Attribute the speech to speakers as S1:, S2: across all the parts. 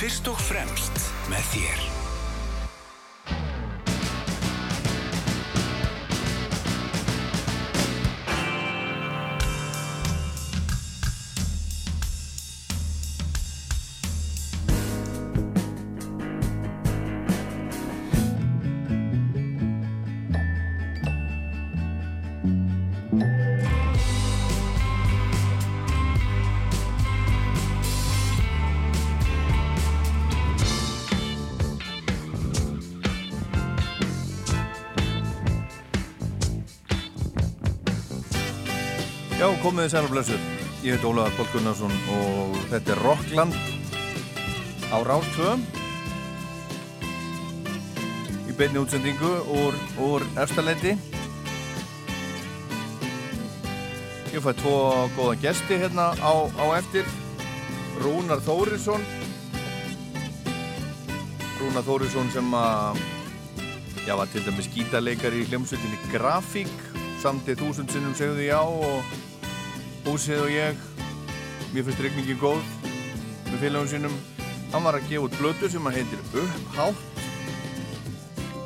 S1: fyrst og fremst með þér.
S2: Komið þið sæla blössu. Ég heit Ólaðar Pál Gunnarsson og þetta er Rockland á Rástvöðum í beinni útsendingu úr, úr Efstaleiti. Ég fæ tvo góða gesti hérna á, á eftir. Rúnar Þórisson. Rúnar Þórisson sem að, já, var til dæmis gítaleikar í hljómsveitinni Grafík samtið þúsund sinnum segðu já og húsið og ég. Mér finnst regningin góð með félagum sínum. Hann var að gefa út blödu sem að heitir Upphátt.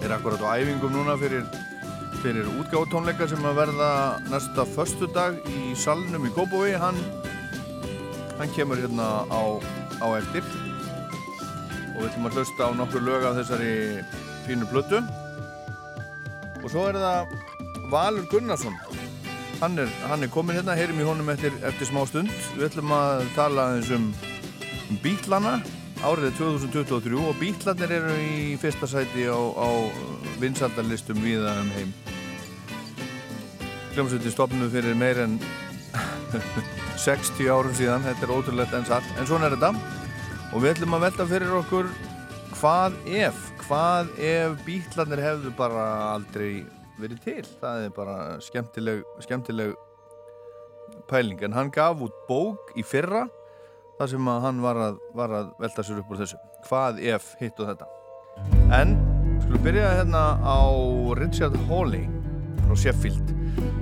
S2: Er akkurat á æfingum núna fyrir, fyrir útgáðtónleika sem að verða næsta förstu dag í salnum í Kópói hann, hann kemur hérna á, á eftir. Og við ætlum að hlusta á nokkur lög af þessari fínu blödu og svo er það Valur Gunnarsson hann er, hann er komin hérna, heyrim í honum eftir, eftir smá stund. Við ætlum að tala eins um, um bítlana árið er 2023 og bítlanir eru í fyrsta sæti á, á vinsaldalistum viða um heim. Hljómsveitin stopnu fyrir meir en 60 árum síðan. Þetta er ótrúlegt en satt, en svona er þetta. Og við ætlum að velta fyrir okkur hvað ef hvað ef bítlanir hefðu bara aldrei verið til. Það er bara skemmtileg, skemmtileg pæling. En hann gaf út bók í fyrra þar sem að hann var að, var að velta sér upp úr þessu. Hvað ef hitt og þetta? En skulum byrja hérna á Richard Hawley frá Sheffield.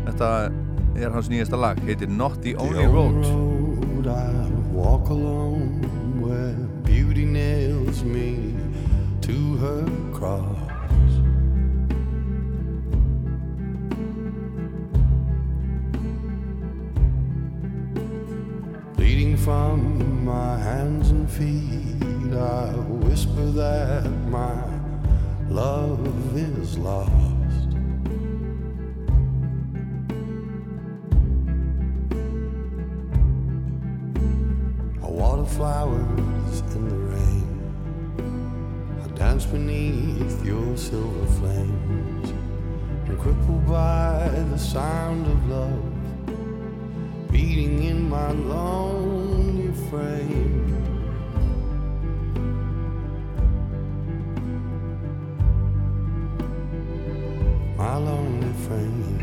S2: Þetta er hans nýjasta lag. Heitir Not the Only Road.
S3: road I walk alone where beauty nails me to her cross. Bleeding from my hands and feet, I whisper that my love is lost. I water flowers in the rain. I dance beneath your silver flames. And crippled by the sound of love beating in my lonely frame. My lonely frame.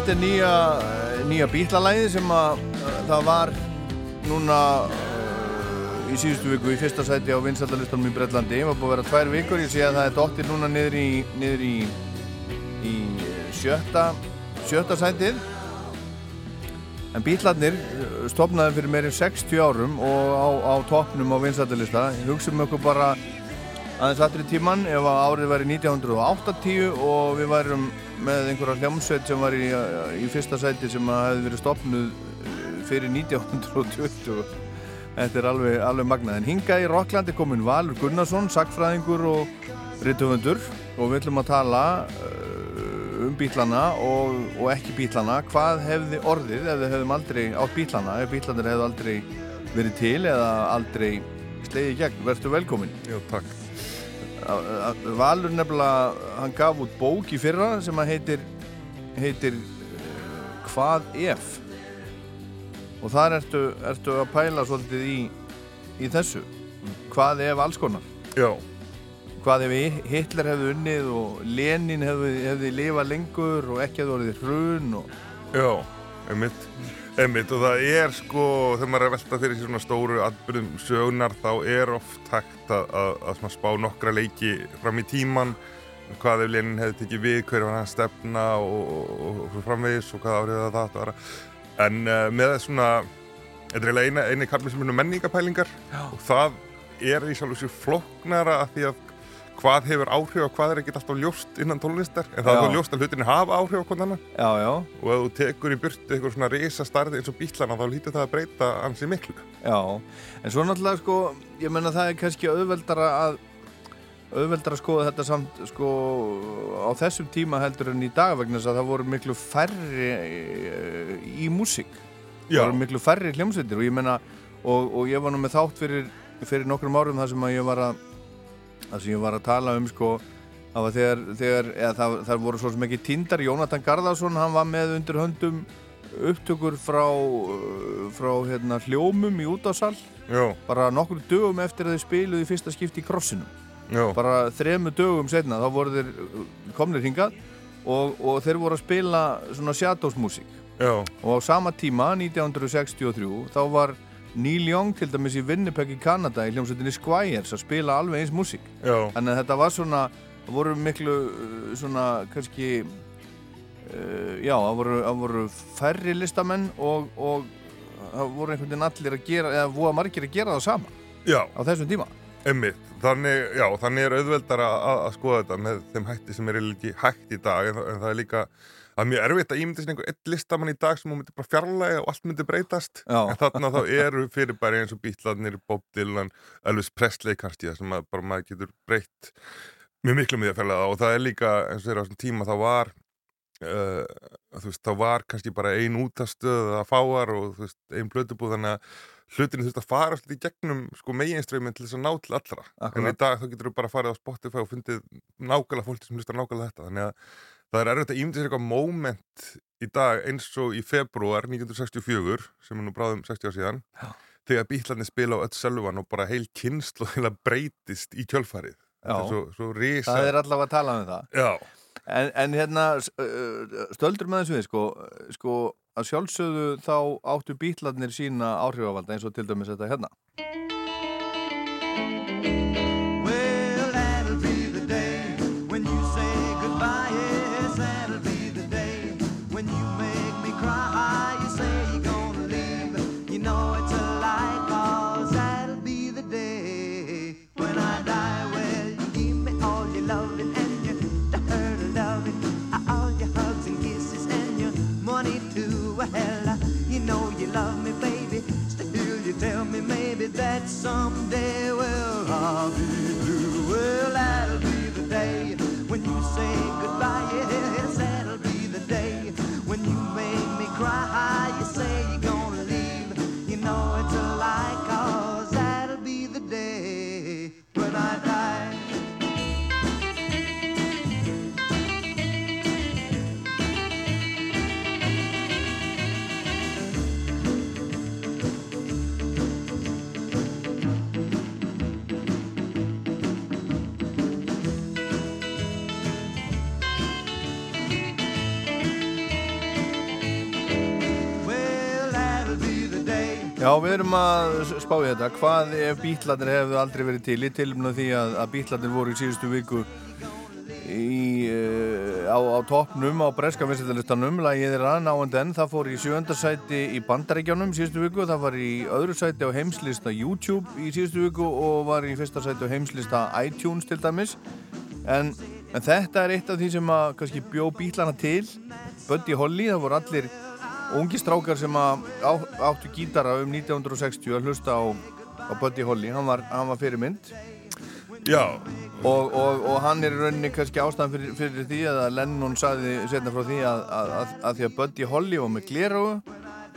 S2: Þetta er nýja, nýja bítlalæði sem að það var núna uh, í síðustu viku í fyrsta sæti á vinsaldalistunum í Breitlandi. Það var búið að vera tvær vikur, ég sé að það er dottir núna niður í, niður í, í sjötta, sjötta sætið. En bítlarnir uh, stopnaði fyrir meirinn 60 árum og á, á toppnum á vinsaldalista. Hugsaum okkur bara aðeins í tíman ef að árið væri 1980 og við værum með einhverja hljómsveit sem var í, í fyrsta sæti sem hefði verið stopnuð eh, fyrir 1920 þetta er alveg, alveg magnað. En hinga í Rocklandi komin Valur Gunnarsson sagfræðingur og rithöfundur. Og við ætlum að tala uh, um bílana og, og ekki bílana hvað hefði orðið ef við hefðum aldrei átt bílana ef bílanir hefðu aldrei verið til eða aldrei slegið gegn, verður velkomin.
S4: Jú, takk.
S2: Valur nefnilega, hann gaf út bók í fyrra sem að heitir, heitir uh, Hvað ef? Og þar ertu, ertu að pæla svolítið í, í þessu. Hvað ef alls konar?
S4: Já,
S2: Hvað ef Hi- Hitler hefði unnið og Lenin hefði, hefði lifað lengur og ekki hefði orðið hrun og...
S4: já, einmitt. Einmitt og það er sko, þegar maður er að velta fyrir svona stóru atbyrðum sögnar þá er oft hægt að, að, að spá nokkra leiki fram í tíman hvað ef Lenin hefði tekið við, hver var hann stefna og, og, og framvegis og hvað árið það það en uh, með svona þetta er eiginlega eina, eini kapli sem er menningapælingar Já. og það er í sjálf og sér flóknara af því að hvað hefur áhrif og hvað er ekkert alltaf ljóst innan tónlistar? En það
S2: Já.
S4: er ljóst að hlutinni hafa áhrif á
S2: já,
S4: og ef þú tekur í burtu eitthvað svona risa starði eins og bílana þá lítur það að breyta ansi miklu.
S2: Já. En svo náttúrulega, sko, ég menna það er kannski auðveldara að auðveldara að skoða þetta samt sko á þessum tíma heldur en í dag vegna þess að það voru miklu færri eh, í músík. Það voru miklu færri hljómsveitir og ég menna og, og ég var nú með þátt fyrir, fyrir nokkrum árum þar sem að ég var að þar sem ég var að tala um sko það var þegar, þegar eða, það, það voru svo ekki tindar Jónatan Garðarsson hann var með undir höndum upptökur frá, uh, frá hérna, hljómum í útásal. Bara nokkur dögum eftir að þau spiluðu í fyrsta skipti í krossinum.
S4: Já,
S2: bara þremu dögum setna þá voru þeir uh, komnir hingað og, og þeir voru að spila svona shadowsmusík
S4: já,
S2: og á sama tíma 1963 þá var Neil Young til dæmis í Winnipeg í Kanada í hljómsveitinni Squires að spila alveg eins músík. Þannig að þetta var svona það voru miklu uh, svona kannski uh, já, það voru, voru færri listamenn og, og það voru einhvern veginn allir að gera eða voru margir að gera það sama
S4: já,
S2: á þessum tíma.
S4: Emmitt. Þannig, já, þannig er auðveldar að, að skoða þetta með þeim hætti sem er ekki hægt í dag en, en það er líka Það er mjög erfitt að ímynda sér einhver eitt listamann í dag sem hún myndi bara fjarlæga og allt myndi breytast
S2: Já.
S4: en þarna þá eru fyrirbæri eins og Beatlanir, Bob Dylan, Elvis Presley kannski það sem að bara maður getur breytt mjög miklu með því að fjarlæga og það er líka eins og þeirra á þessum tíma þá var uh, þú veist, þá var kannski bara ein útastöð að fáar og þú veist, ein blötubúð þannig að hlutinu þurft að fara svolítið í gegnum sko meginströmmin til þess að ná til allra en
S2: Akkurat.
S4: í dag þá getur þú bara farið á Spotify og fundið nákvæmlega fólki sem hlustar nákvæmlega þetta þannig að það er erfitt að ímynda sér eitthvað moment í dag eins og í februar 1964 sem er nú bráðum 60 ár síðan
S2: Já.
S4: þegar bílarnir spila á öll selvan og bara heil kynslu heila breytist í kjölfarið. Svo, svo risa
S2: Það er allavega að tala um það.
S4: Já,
S2: En, en hérna, stöldur með þessu við, sko, sko, að sjálfsögðu þá áttu bítlarnir sína áhrifavalda eins og til dæmis þetta hérna.
S5: That
S2: Já, við erum að spá í þetta. Hvað ef bítlarnir hefðu aldrei verið til? Í tilumna því að, að bítlarnir voru í síðustu viku í, uh, á, á toppnum á breska vinsættalistanum. Lagið er að náend enn. Það fór í sjönda sæti í bandaríkjánum síðustu viku. Það var í öðru sæti á heimslista YouTube í síðustu viku og var í fyrsta sæti á heimslista iTunes til dæmis. En, en þetta er eitt af því sem að kannski bjó bítlana til. Buddy Holly, það voru allir ungi strákar sem að á, áttu gítara um 1960 að hlusta á, á Buddy Holly, hann var, hann var fyrirmynd.
S4: Já,
S2: og, og, og hann er rauninni kannski ástæðan fyrir, fyrir því að Lennon saði setna frá því að, að, að, að því að Buddy Holly var með gleru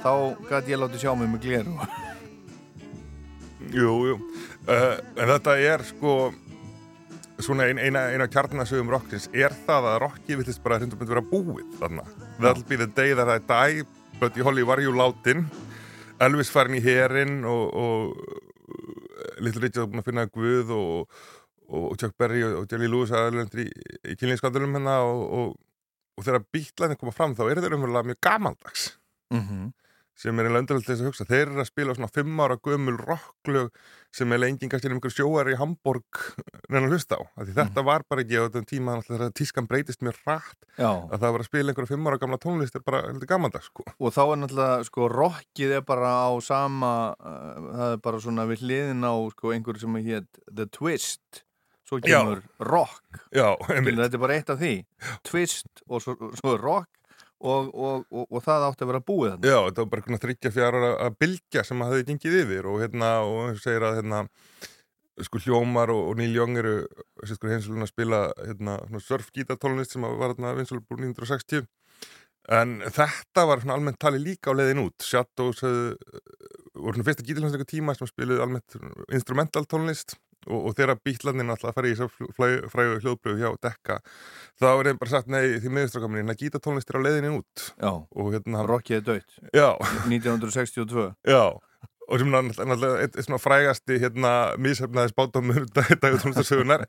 S2: þá gæti ég látið sjá mig með gleru
S4: jú, jú. Uh, en þetta er sko svona ein, eina, eina kjarnasögum rockins. Er það að rocki villist bara hrindum myndi vera búið þarna? That'll be the day that I die Buddy Holly var jú látin Elvis farin í herin og, og Little Richard búin að finna Guð og, og Chuck Berry og Jerry Lewis aðlendur í, í kynlíðskandalum hérna og, og, og þegar bítlæðin koma fram þá er þeir umverulega mjög gamaldags.
S2: Mm -hmm.
S4: sem er einlega undarlega þess að hugsa. Þeir eru að spila svona fimm ára gömul rocklög sem er kannski um einhver sjóar í Hamburg reyna að hlusta á. Því þetta var bara ekki á þessum tíma þegar tískan breytist mjög rætt
S2: Já,
S4: að það var að spila einhverja fimm ára gamla tónlist er bara heldur gamandag sko.
S2: Og þá er náttúrulega sko rockið er bara á sama uh, það er bara svona við hliðin á sko einhver sem hétt The Twist. Svo
S4: Já.
S2: kemur rock.
S4: Já,
S2: Skilur,
S4: einmitt,
S2: þetta er bara eitt af því. Twist og svo, svo rock og, og, og, og það átti að vera búið þannig
S4: já, þetta var bara einhverja þryggja fjara að bylgja sem að hafði gengið yfir og hérna, og segir að hérna sko hljómar og, og Neil Young eru sérskor heimsvölun að spila hérna, surfgítartónlist sem var hérna vinsvölubúr 1960 en þetta var svona almennt talið líka á leiðin út. Shadows höfðu, voru svona fyrsta gítarljónsleika tíma sem spiluði almennt instrumental tónlist og, og þegar bítlarnir náttúrulega að fara í þessar fræðu hljóðblöðu hjá Dekka þá er þeim bara sagt nei því miðurstrákaminni að gítartónlist er á leiðinni út.
S2: Já,
S4: og hérna,
S2: rockið er dött
S4: já,
S2: 1962
S4: já. Og sem náttúrulega eitt svona frægasti hérna mísefnaði spátumur dagur tónlistasögunar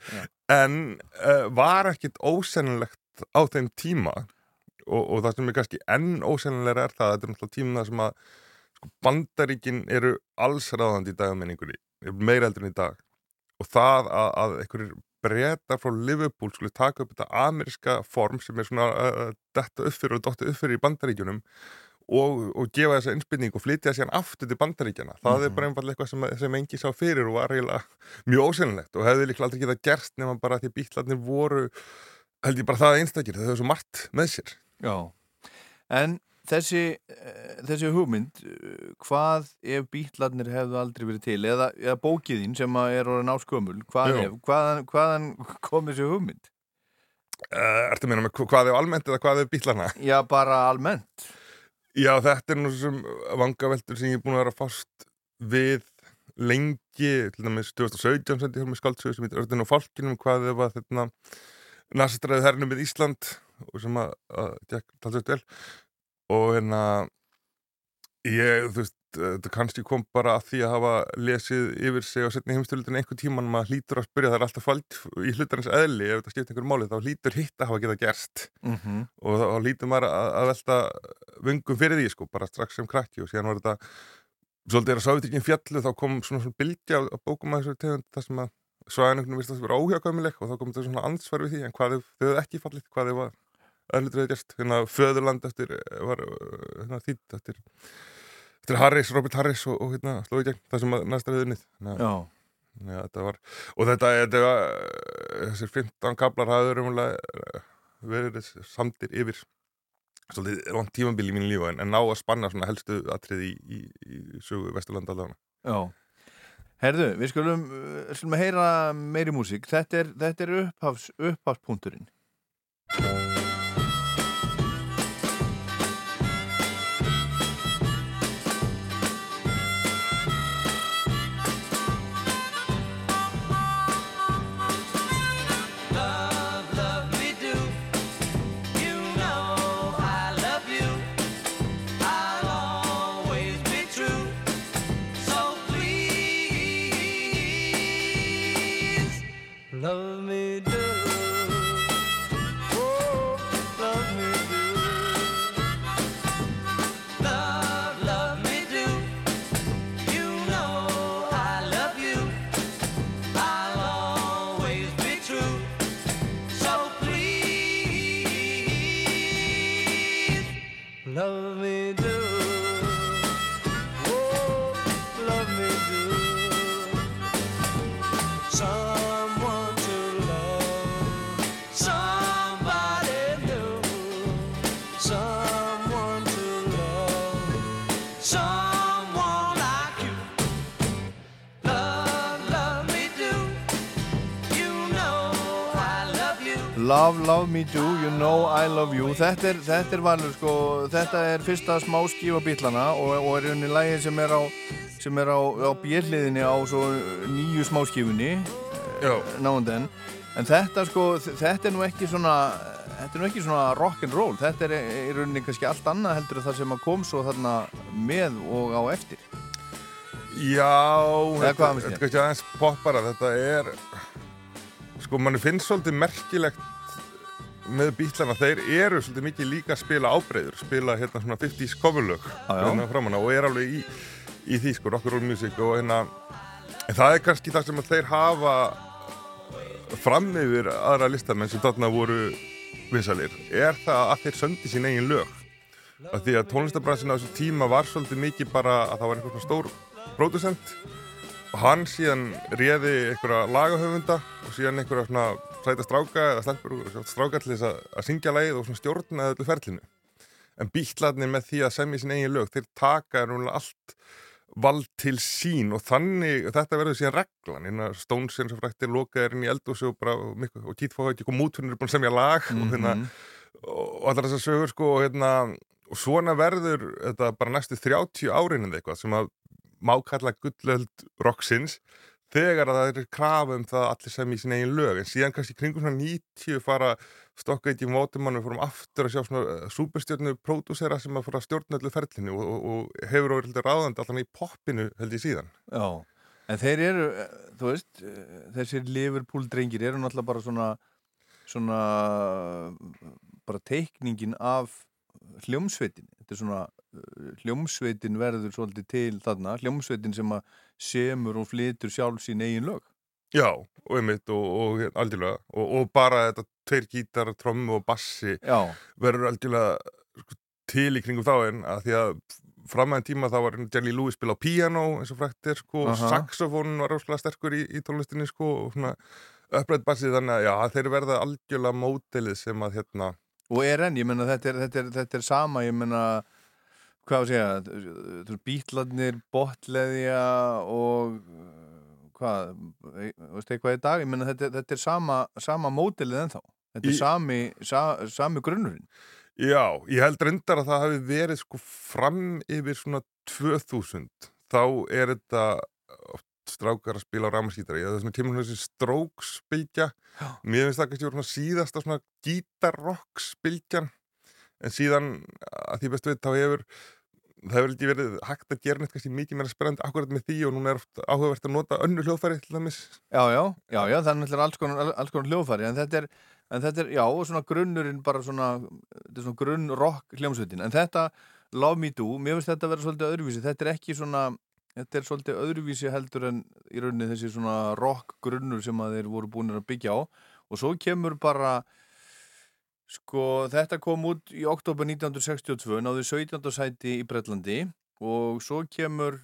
S4: en uh, var ekkit ósennilegt á þeim tíma? Og, og það sem er kannski enn ósennilega er það að þetta er náttúrulega tíma sem að sko, bandaríkin eru allsráðandi í dagamenningunni, meira heldur en í dag og það að, að einhverjir breytar frá Liverpool skulle taka upp þetta ameríska form sem er svona uh, detta uppfyrir og dotta uppfyrir í bandaríkjunum og, og gefa þessa innspilning og flytja sér aftur til bandaríkjana. Það er bara einfallega eitthvað sem, sem engi sá fyrir og var eiginlega mjög ósennilegt og hefði líklega aldrei getað gerst nema bara því að bítlarnir voru held ég bara það einstakir, það hefur svo margt með sér.
S2: Já, en þessi, eh, þessi hugmynd eh, hvað ef bítlarnir hefðu aldrei verið til eða, eða bókiðín sem er orðin áskömmul hvað hvaðan, hvaðan kom þessi hugmynd?
S4: Uh, ertu að meina með hva- hvað er almennt eða hvað er bítlarna?
S2: Já, bara almennt
S4: Já, þetta er nú sem vangaveltur sem ég er búin að vera að fást við lengi, til dæmis 2017 sendi ég hér með skaldsögu sem heitir Örðin og Fálkinum hvað þau var þetta nasistræðið hernum við Ísland og sem að, að talsveit vel og hérna ég, þú veist, þetta kannski kom bara að því að hafa lesið yfir sig á setni heimstöldinu einhver tíman maður hlýtur að spyrja, það er alltaf fælt í hlutarins eðli, ef þetta skiptir einhver máli þá hlýtur hitt að hafa getað gerst
S2: Mhm.
S4: og þá hlýtur maður að, að velta vöngum fyrir því sko, bara strax sem krakki og síðan var þetta svolítið er að sávitrikinn fjallu þá kom svona svona bylgja á bókum að þessu tegund þar sem að svæðanögnum vist að vera óhjákvæmileg og þá kom þetta svona ansvar við því en hvað ef þau hefðu ekki fallið, hvað ef að öðlutur hefði gerst, hérna föðurland eftir var hérna þýtt eftir eftir Harris, Robert Harris og, og hérna slóði gegn það sem að næsta að- var, og þetta, þetta var, þessir 15 kablar hafður umlega verið samtir yfir svolítið langt tímabil í mínu lífa en, en ná að spanna svona helstu atriði í, í, í sögu Vesturlanda allavega.
S2: já. Herðu, við skulum, skulum heyra meiri músík. Þetta er, þetta er upphafs, upphafspunkturinn.
S5: Love me love. Love, me do, you know I love you.
S2: Þetta er, þetta er valur, sko, þetta er fyrsta smá skífa bílana og, og er unni lægin sem er á, sem er á, á björliðinni á svo nýju smáskífunni,
S4: Já,
S2: náðan En þetta, sko, þetta er nú ekki svona, þetta er nú ekki svona rock and roll. Þetta er í rauninni kannski allt annað heldur það sem að kom svo þarna með og á eftir.
S4: já, þetta
S2: finnst
S4: þetta
S2: þér?
S4: er poppara, þetta er, sko, manni finnst svolítið merkilegt með bílana, þeir eru svolítið mikið líka að spila ábreyður, spila hérna svona 50s coverlög hérna framanna og er alveg í, í því sko, rock and roll music og hérna það er kannski það sem að þeir hafa eh, fram yfir aðra listamenn sem þarna voru vinsalir, er það að þeir söndi sín eigin lög? Af því að tónlistabransin á þessu tíma var svolítið mikið bara að það var einhver svona stór pródusent og hann síðan réði einhverja lagahöfunda og síðan einhverja svona sæta stráka eða stelpur og stráka til þess að, að syngja lagið og stjórna öllu ferlinu. En bítlarnir með því að semja sín eigin lög þeir taka rúnlega allt vald til sín og þannig þetta verður síðan reglan. Innan Stones eins og fræktir lokaðir inn í eldhúsi og, bara, og, og Keith kom út hvernig er búin að semja lag og, hérna, og allar þessar sögur sko og, hérna, og svona verður þetta bara næstu 30 árin eða eitthvað sem að má kalla gullöld rocksins þegar að það er krafa um það að allir semja í sín eigin lög en síðan kannski kringum svona 90 fara stokka ekki í mótumann við fórum aftur að sjá svona superstjörnu pródúsera sem að fóra að stjórna öllu ferlinu og, og, og hefur orðið ráðandi allan í poppinu held ég síðan
S2: Já, en þeir eru, eh, þú veist, eh, þessir Liverpool drengir eru náttúrulega bara svona, svona, bara teikningin af hljómsveitin. Þetta er svona, eh, hljómsveitin verður svolítið til þarna, hljómsveitin sem að semur og flytur sjálf sín eigin lög.
S4: Já, og einmitt og, og algjörlega og, og bara þetta tveir gítar, trommu og bassi
S2: Já,
S4: verður algjörlega sko, til í kringum þá en að því að framæðin tíma þá var Jelly Lewis spila á piano eins og frækt er sko, og
S2: Aha.
S4: saxofónin var rosalega sterkur í, í tónlistinni sko og svona upprætt bassið þannig að já, þeir verða algjörlega mótelið sem að hérna
S2: og er enn, ég menna þetta er, þetta er, þetta er sama, ég menna, hvað að segja, þú veist, bítlarnir, botleðja og eh, hvað, eh, veist eitthvað í dag, ég menna þetta, þetta er sama, sama mótilið ennþá. Þetta er
S4: Í-
S2: sami, sa, sami grunnurinn.
S4: Já, ég held reyndar að það hafi verið sko fram yfir svona 2000 þá er þetta strákar að spila á ramaskítari það er svona kemur svona þessi stróksbylgja mér finnst það kannski voru svona síðasta svona gítarrocksbylgjan en síðan að því bestu veit þá hefur það hefur ekki verið hægt að gera neitt kannski mikið meira spennandi akkurat með því og núna er oft áhugavert að nota önnu hljóðfæri til dæmis.
S2: Já, já, já, já, það er alls konar, alls konar hljóðfæri. En þetta er, en þetta er, já, svona grunnurinn bara svona, þetta er svona grunn rock hljómsveitin, en þetta Love Me Do, mér finnst þetta að vera svolítið öðruvísi. Þetta er ekki svona, þetta er svolítið öðruvísi heldur en í rauninni þessi svona rock grunnur sem að þeir voru búin að byggja á og svo kemur bara sko, þetta kom út í oktober 1962, náðu 17. sæti í Breitlandi og svo kemur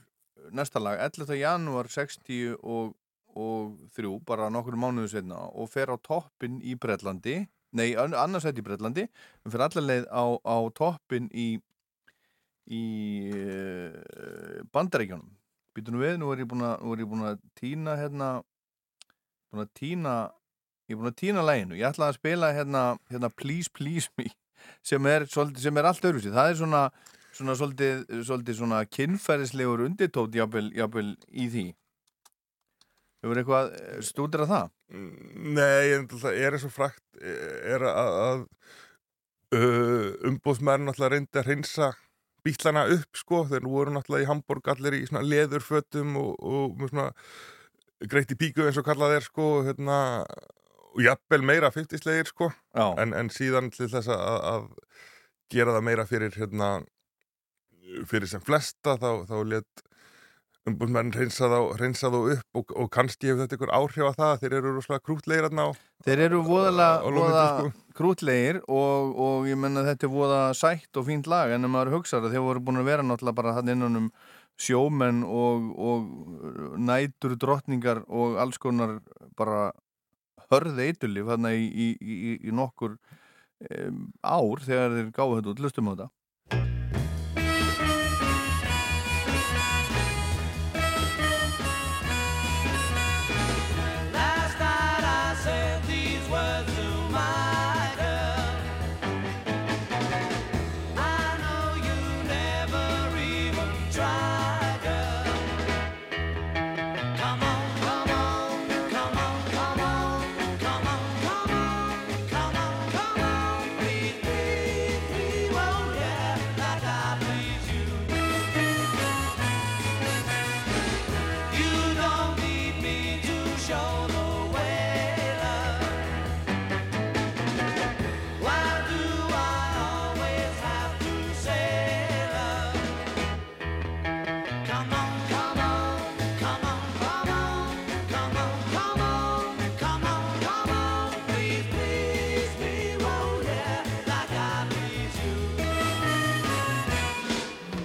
S2: næsta lag 11. janúar 60 og, og 3 bara nokkur mánuðu setna og fer á toppin í Breitlandi nei, annarsæti í Breitlandi og fer allarleið á, á toppin í í uh, bandaríkjónum býtunum við, nú er ég búin að, ég týna hérna búin að týna ég er búin að týna læginu, ég ætlaði að spila hérna, hérna Please Please Me sem er, sem er allt öðruvísi. Það er svona, svona svolítið, svolítið svona kynferðislegur undirtótt jábel, jábel í því. Hefur eitthvað stúdir að það?
S4: Nei, en það er eins og frækt er að, að uh, umbóðsmærin náttúrulega reyndi að hreinsa bílana upp sko, þeir voru náttúrulega í Hamburg allir í svona leðurfötum og, og með svona greitt í píku eins og kallað er sko hérna, og jafnvel meira 50-slegir sko en, en síðan til þess að, að gera það meira fyrir hérna, fyrir sem flesta þá, þá let umbúðmenn reynsa þá upp og, og kannski hefur þetta ykkur áhrif að það þeir eru rosalega krútlegir aðná
S2: Þeir eru voðalega sko. krútlegir og, og ég menna þetta er voða sætt og fínt lag en ef maður hugsaður þeir voru búin að vera náttúrulega bara hann innan um sjómenn og, og nætur drottningar og alls konar bara hörði eitulif hann í, í, í, í nokkur um, ár þegar þeir gáðu þetta út, lustum á þetta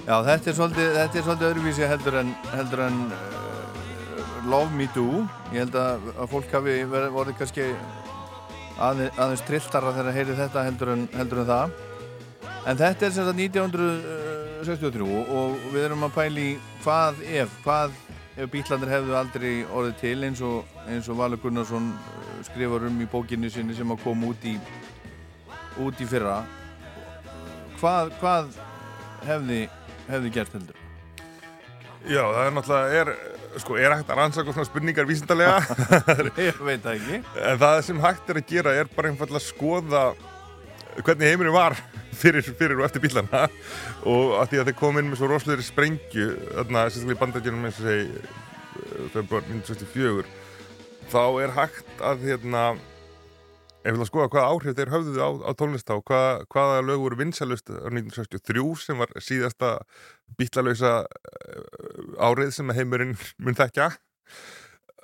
S2: Já, þetta er svolítið, þetta er svolítið öðruvísi heldur en, heldur en uh, Love Me Do. Ég held að, að fólk hafi vorið kannski aðeins, aðeins trilltara þegar að heyri þetta heldur en, heldur en það. En þetta er sem sagt 1963 og við erum að pæli hvað ef, hvað ef bítlandir hefðu aldrei orðið til eins og, eins og Valur Gunnarsson skrifar um í bókinni sinni sem að koma út í, út í fyrra. Hvað, hvað hefði hefði gert heldur?
S4: Já, það er náttúrulega, er, sko, er hægt að rannsaka svona spurningar vísindarlega
S2: Ég veit það ekki.
S4: En það sem hægt er að gera er bara einfallega að skoða hvernig heiminu var fyrir, fyrir og eftir bílana. Og að því að þeir kom inn með svo rosalegri sprengju þarna, sérstaklega í bandagjónum eins og segi februar 1964 þá er hægt að hérna Ég vil að skoða hvaða áhrif þeir höfðuð á, á tónlist á, hvað, hvaða lög voru vinsalust á 1963 sem var síðasta bítlalösa uh, árið sem heimurinn mun þekkja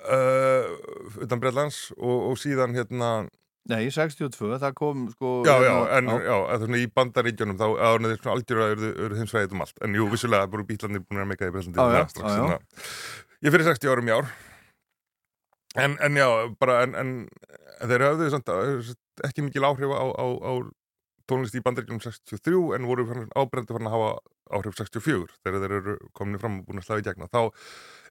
S4: uh, utan Breitlands og, og síðan hérna
S2: Nei, 62, það kom sko
S4: Já, já, en á. já, svona, í bandaríkjónum þá þeir svona algjörða eru þeim svæðið um allt, en jú, vissulega voru bítlandir búin að meika í Breitlandi Ég fyrir 60 árum í ár En, en já, bara, en, en þeir hafðu samt, ekki mikil áhrif á, á, á tónlist í bandaríkjum 63 en voru ábrendi fann að hafa áhrif 64 þegar þeir eru komin fram og búin að slaga í gegna. Þá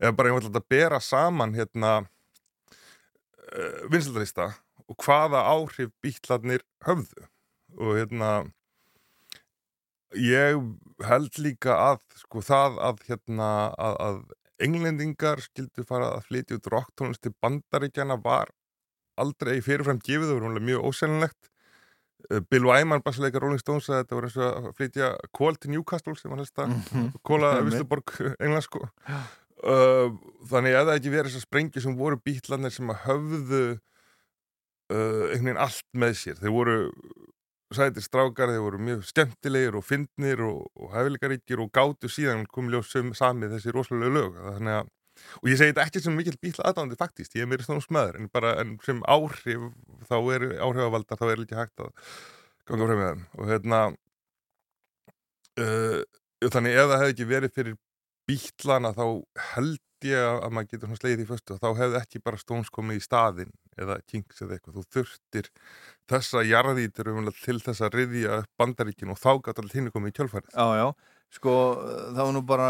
S4: er bara einhvern veginn að bera saman hérna uh, vinsaldalista og hvaða áhrif bítlarnir höfðu og hérna ég held líka að sko það að hérna að, að englendingar skildu fara að flytja út rocktónlist til bandaríkjana var aldrei fyrirfram gefið, það var mjög ósennilegt. Bill Wyman, bassleika Rolling Stones að þetta var eins og að flytja kól til Newcastle sem var helsta kóla Vistuborg England sko. Uh, þannig að það ekki verið þessar sprengi sem voru bítlanir sem að höfðu uh, einhvern veginn allt með sér. Þeir voru sætir strákar, þeir voru mjög skemmtilegir og fyndnir og, og hefðlikaríkir og gátu síðan komið ljóð samið þessi rosalega lög. Þannig að og ég segi þetta ekki sem mikil bíla aðdáðandi faktist, ég er meira svona smöður en bara en sem áhrif þá er áhrifavaldar, þá er líka hægt að ganga frem með þeim og hérna uh, þannig ef það hefði ekki verið fyrir bílana þá held ég að maður getur svona slegið í föstu þá hefði ekki bara Stones komið í staðin eða Kings eða eitthvað, þú þurftir þessa jarðítur til þess að riðja bandaríkin og þá gæti allir hinn komið í kjölfærið.
S2: Já, já, sko það var nú bara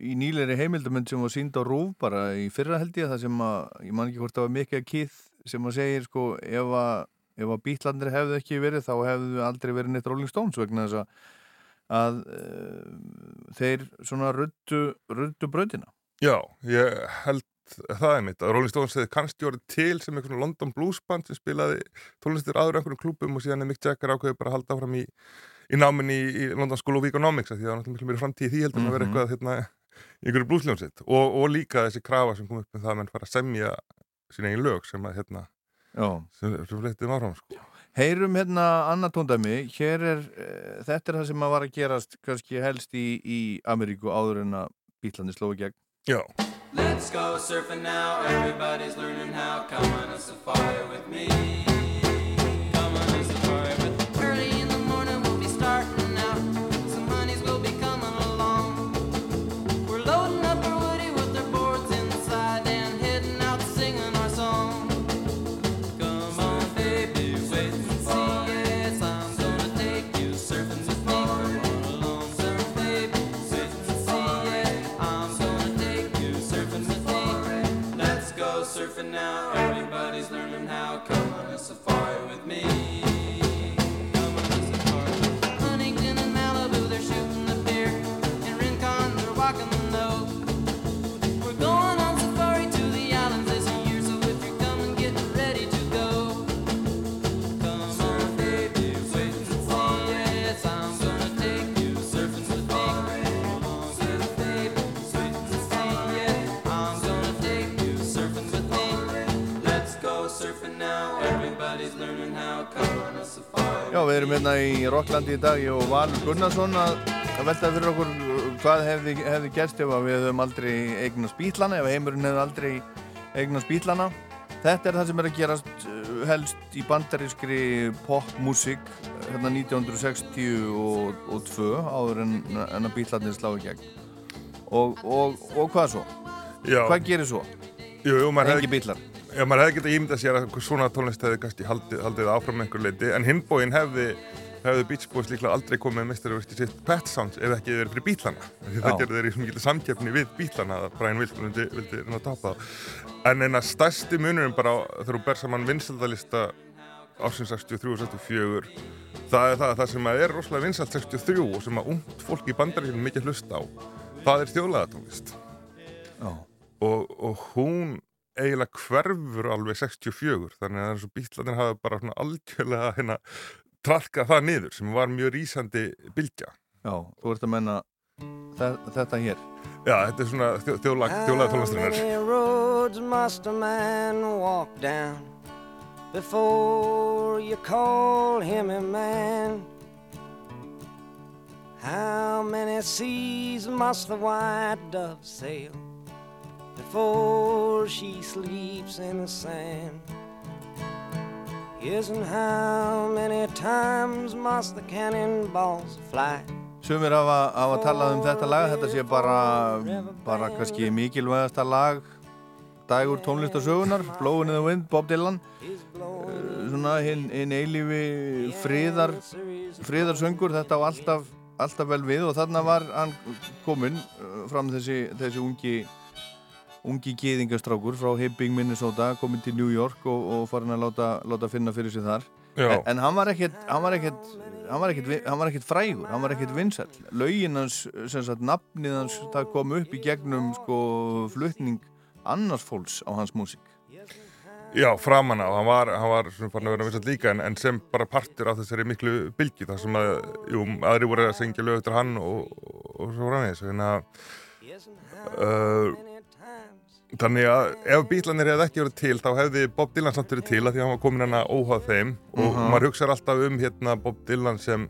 S2: í nýleiri heimildamönd sem var sínd á rúf bara í fyrra held ég það sem að, ég man ekki hvort það var mikið að kýð sem að segir sko ef að, ef að bítlandir hefðu ekki verið þá hefðu aldrei verið neitt Rolling Stones vegna þess að að uh, þeir svona ruttu, ruttu bröðina.
S4: Já, ég held það er mitt, að Rolling Stones hefði kannski orðið til sem einhvern London Blues band sem spilaði tónlistir aður einhverjum klúpum og síðan er Mick Jagger ákveðið bara að halda áfram í, í náminni í, í London School of Economics því það var náttúrulega mjög framtíð því heldur mm -hmm. að vera
S2: Mhm.
S4: eitthvað hérna, í einhverju bluesljónsitt og, og líka þessi krafa sem kom upp með það að menn fara að semja sín eigin lög sem að hérna sem, flettið áfram sko.
S2: Heyrum hérna annað tóndæmi, hér er, uh, þetta er það sem að var að gerast kannski helst í, í Ameríku áður en að bítlandi slói gegn.
S4: Já,
S6: Let's go surfing now. Everybody's learning how. Come on a safari with me.
S2: Við erum hérna í Rocklandi í dag, ég og Valur Gunnarsson að, að velta fyrir okkur uh, hvað hefði, hefði gerst ef við höfum aldrei eignast bítlana, ef heimurinn hefði aldrei eignast bítlana. Þetta er það sem er að gerast uh, helst í bandarískri popmusik hérna 1962 áður en, en að bítlarnir slá í gegn. Og, og, og hvað svo?
S4: já,
S2: Hvað gerir svo?
S4: jú, jú,
S2: Engi bítlar.
S4: Já, maður hefði getað ímyndað sér að svona tónlist hefði kannski haldið, haldið áfram með einhver leiti en hinbóin hefði, hefði Beach Boys líklega aldrei komið með mestarverki sitt Pet Sounds ef ekki verið fyrir bítlana því það gerði þeir í svona getið samkeppni við bítlana að Brian Wilson vildi, vildi reyna að tapa. Það en eina stærsti munurinn bara þegar þú ber saman vinsaldalista ársins 63 og 64 það er það, það sem að er rosalega vinsald 63 og sem að ungt fólk í bandaríkjum mikið hlusta á það er þjóðlagatónlist
S2: Já.
S4: og, og hún eiginlega hverfur alveg 64 þannig að þessu bítlanir hafa bara svona algjörlega hérna tralkað það niður sem var mjög rísandi bylgja.
S2: Já, þú ert að menna þe- þetta hér.
S4: Já, þetta er svona þjó, þjóðlag, þjóðlega
S7: How many roads must a man walk down before you call him a man? How many seas must the white dove sail before she sleeps in the sand? Yes, and how many times must the cannonballs fly?
S2: Sumir hafa, hafa talað um þetta lag, þetta sé bara, bara kannski mikilvægasta lag dagur tónlistasögunar, Blowin' in the Wind, Bob Dylan, uh, svona hinn hin eilífi friðar, friðarsöngur, þetta á alltaf, alltaf vel við og þarna var hann kominn uh, fram þessi, þessi ungi ungi gýðingastrákur frá Hibbing, Minnesota komin til New York og, og farin að láta, láta finna fyrir sig þar. En, en hann var ekkert hann var ekkert hann var ekkert, hann var ekkert frægur, hann var ekkert vinsæll. Lögin hans, sem sagt nafnið hans það kom upp í gegnum sko flutning annars fólks á hans músík.
S4: Já, framan á, hann var, hann var svona farin að vera vinsall líka en, en sem bara partur af þessari miklu bylgi þar sem að, jú, aðri voru að syngja lög eftir hann og, og, og svo framvegis. Þannig að uh, þannig að ef bílanir hefði ekki verið til þá hefði Bob Dylan samt verið til að því að hann var komin hann að óhað þeim. Og maður hugsaði alltaf um hérna Bob Dylan sem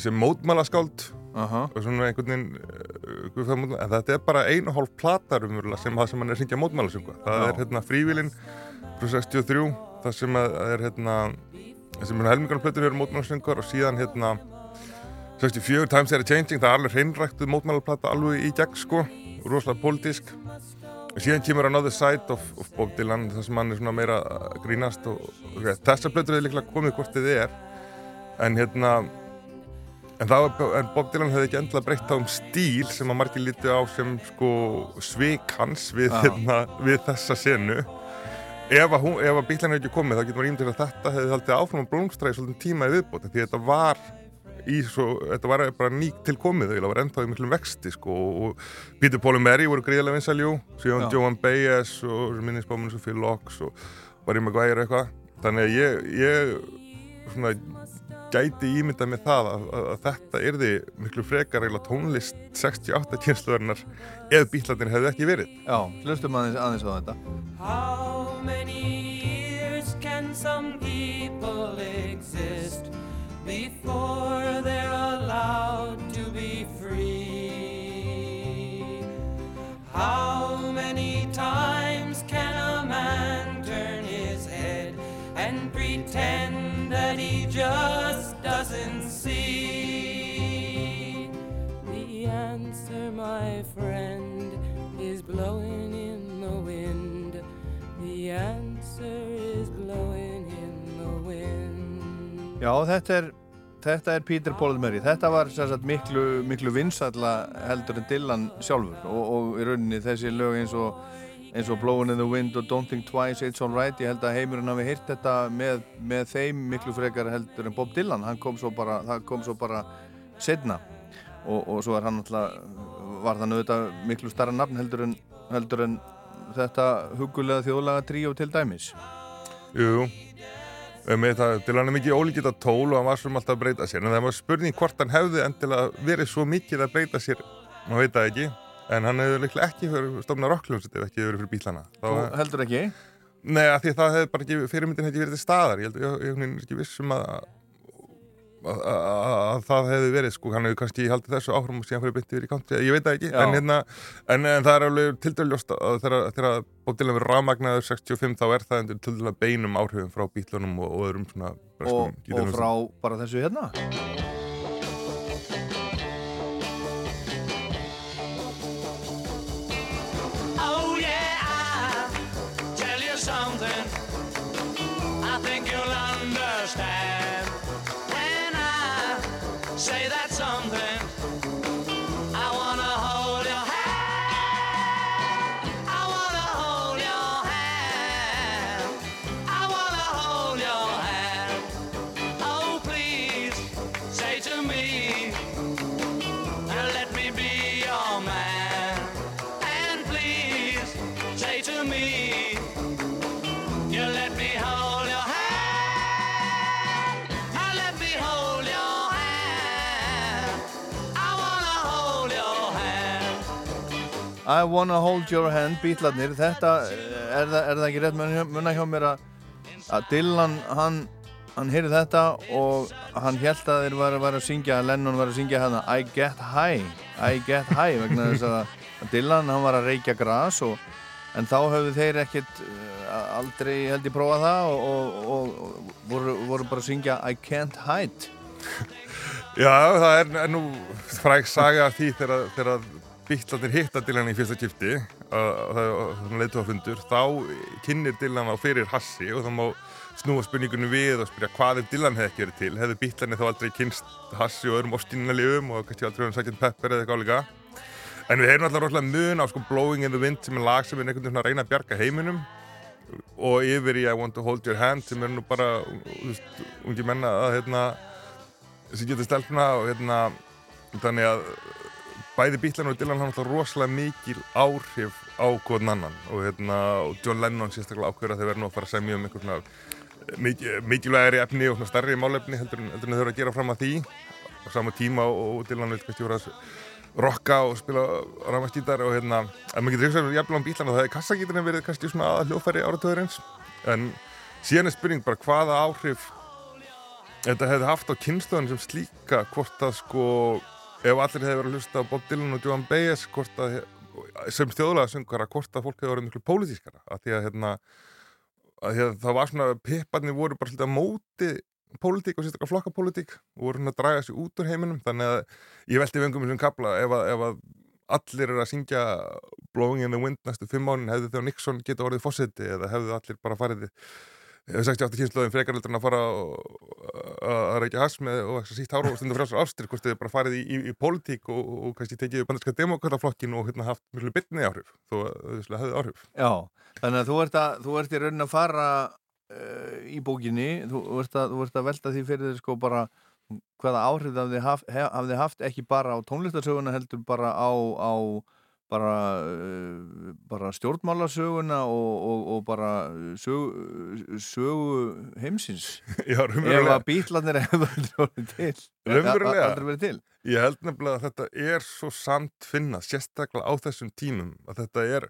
S4: sem mótmálaskáld
S2: Aha.
S4: og svona einhvern veginn uh, en þetta er bara einu hálf platar umverulega sem það sem hann er syngja mótmálasöngu það
S2: Já.
S4: er hérna frívilin frá 63 það sem að er hérna sem er helmingarnar plötur eru mótmálasöngur og síðan hérna 64 Times Are Changing það er alveg hreinræktuð mótmálaplata alveg í gegn sko. Rosalega pólitísk síðan kemur Another Side of, of Bob Dylan það sem hann er svona meira grínast og, og þessar plötur er líklega komið hvort þið er en hérna En, það, en Bob Dylan hefði ekki endilega breytt á um stíl sem að margir líti á sem sko svik hans við, hérna, við þessa senu. Ef að, að bílan hefði ekki komið þá getur maður ímyndið að þetta hefði haldið áfram að blómstra í svolítið tíma í viðbót því þetta var í svo, þetta var bara nýtt til komið það var ennþá í miklum vexti sko og Peter Paul og Mary voru gríðarlega vinsaljú síðan. Joan Baez og minnisbáminn svo Phil Locks og Barry Maguire eitthvað þannig að ég, ég svona gæti ímyndað með það að, að, að þetta yrði miklu frekar eiginlega tónlist 68 kynsluverðinar ef bílarnir hefði ekki verið.
S2: Já, hlustum aðeins, aðeins á þetta
S6: How many years can some people exist before they're allowed to be free? How many times can a man turn his head and pretend that he just doesn't see? The answer, my friend, is blowing in the wind. The answer is
S2: Já, þetta er, þetta er Peter Murray. Þetta var sagt, miklu, miklu vinsalla heldur en Dylan sjálfur og, og í rauninni þessi lög eins og, eins og Blowing in the Wind og Don't Think Twice, It's Alright. Ég held að heimurinn hafi heyrt þetta með, með þeim miklu frekar heldur en Bob Dylan. Hann kom svo bara, það kom svo bara setna og, og svo hann var það auðvitað miklu starra nafn heldur en, heldur en þetta hugulega þjóðlaga tríó til dæmis.
S4: Jú, Með það, til hann er mikið ólíkitt að tól og hann var svona alltaf að breyta sér. En það var spurning hvort hann hefði endilega verið svo mikið að breyta sér, maður veit það ekki. En hann hefði líklega ekki fyrir stofna rockljómsett ef ekki verið fyrir bílana.
S2: Þú heldur ekki?
S4: Nei, því að það hefði bara ekki, fyrirmyndin hefði ekki verið til staðar. Ég held, ég, ég, ég er ekki vissum að, að, að, að það hefði verið, sko, hann hefði kannski haldið þessu áfram og síðan fyrir byttið verið í country, ég veit það ekki, en, hérna, en, en það er alveg tildurljóst að þegar, Dylan verið rafmagnaður 65 þá er það tildurlega beinum áhrifum frá bítlunum og, og öðrum svona
S2: Og, og frá bara þessu hérna?
S6: I wanna hold your hand,
S2: bítlarnir þetta, eh, er það, er það ekki rétt munna, hjá mér að, að Dylan hann, hann heyrði þetta og hann held að þeir var, var að syngja Lennon var að syngja hérna I get high, I get high vegna þess að Dylan hann var að reykja gras og en þá höfðu þeir ekkert eh, aldrei held ég prófa það og, og, og, voru, voru bara að syngja I can't hide.
S4: Já, það er, nú fræg saga því þegar, þegar bítlarnir hitta Dylan í fyrsta kipti og leitu á fundur þá kynir Dylan á fyrir hassi og það má snúa spurningunum við og spyrja hvað ef Dylan hefði ekki verið til hefði bítlarnir þá aldrei kynst hassi og öðrum ostinnalegum og kannski aldrei um Sgt. Pepper eða eitthvað líka En við heyrum alltaf rosalega mun á sko Blowing in the Wind sem er lag sem er einhvern veginn að reyna að bjarga heiminum og yfir í I Want to Hold Your Hand sem er nú bara, ungi menna að hérna sem getur stelpna og hérna þannig að bæði Bílan og Dylan hafa alltaf rosalega mikil áhrif á hvern annan. Og hérna og John Lennon sérstaklega ákveður að þeir verða nú að fara að semja um einhver svona mikil, mikilvægari efni og starri málefni heldur en, þau eru að gera fram að því. Á sama tíma og, Dylan vil kannski voru að rocka og spila rámastýtar og hérna, en maður getur hugsa um jafnvel á bílan og það er kassagítarinn verið kannski svona aða hljófæri áratöðurins en síðan er spurning bara hvaða áhrif þetta hefði haft á kynstöðun sem slíka hvort að sko ef allir hefði verið að hlusta á Bob Dylan og Joan Baez að sem þjóðlega söngara hvort að fólk hefði verið miklu pólitískara? Að því að hérna að að það var svona pipparnir voru bara svolítið að móti pólitík og sérstaklega flokkapólitík og voru svona að draga sig út úr heiminum þannig að ég velti vengum þessum kapla ef að, ef að allir eru að syngja Blowing in the Wind næstu fimm ánin hefðu þegar Nixon geta orðið fósiti eða hefðu allir bara farið hefur 68 kynnslóðin frekaröldur að fara að reykja hass með og sítt hára og stundu frásar ástir hvort þið bara farið í, í, í pólitík og, og, og kannski tekið bandarska demokrataflokkin og hérna haft mjög bytni áhrif þó að þau vissulega hefðu áhrif.
S2: Já, þannig að þú ert, að, þú ert í raunin að fara uh, í bókinni, þú ert, að, þú ert að velta því fyrir þér sko bara hvaða áhrif hafði haft, hafði haft ekki bara á tónlistarsöguna heldur bara á, á bara, uh, bara stjórnmálasöguna og, og, og bara sögu, sögu heimsins.
S4: Já,
S2: ef að bílarnir hefur aldrei verið til.
S4: Ég held nefnilega að þetta er svo samt finna, sérstaklega á þessum tímum að þetta er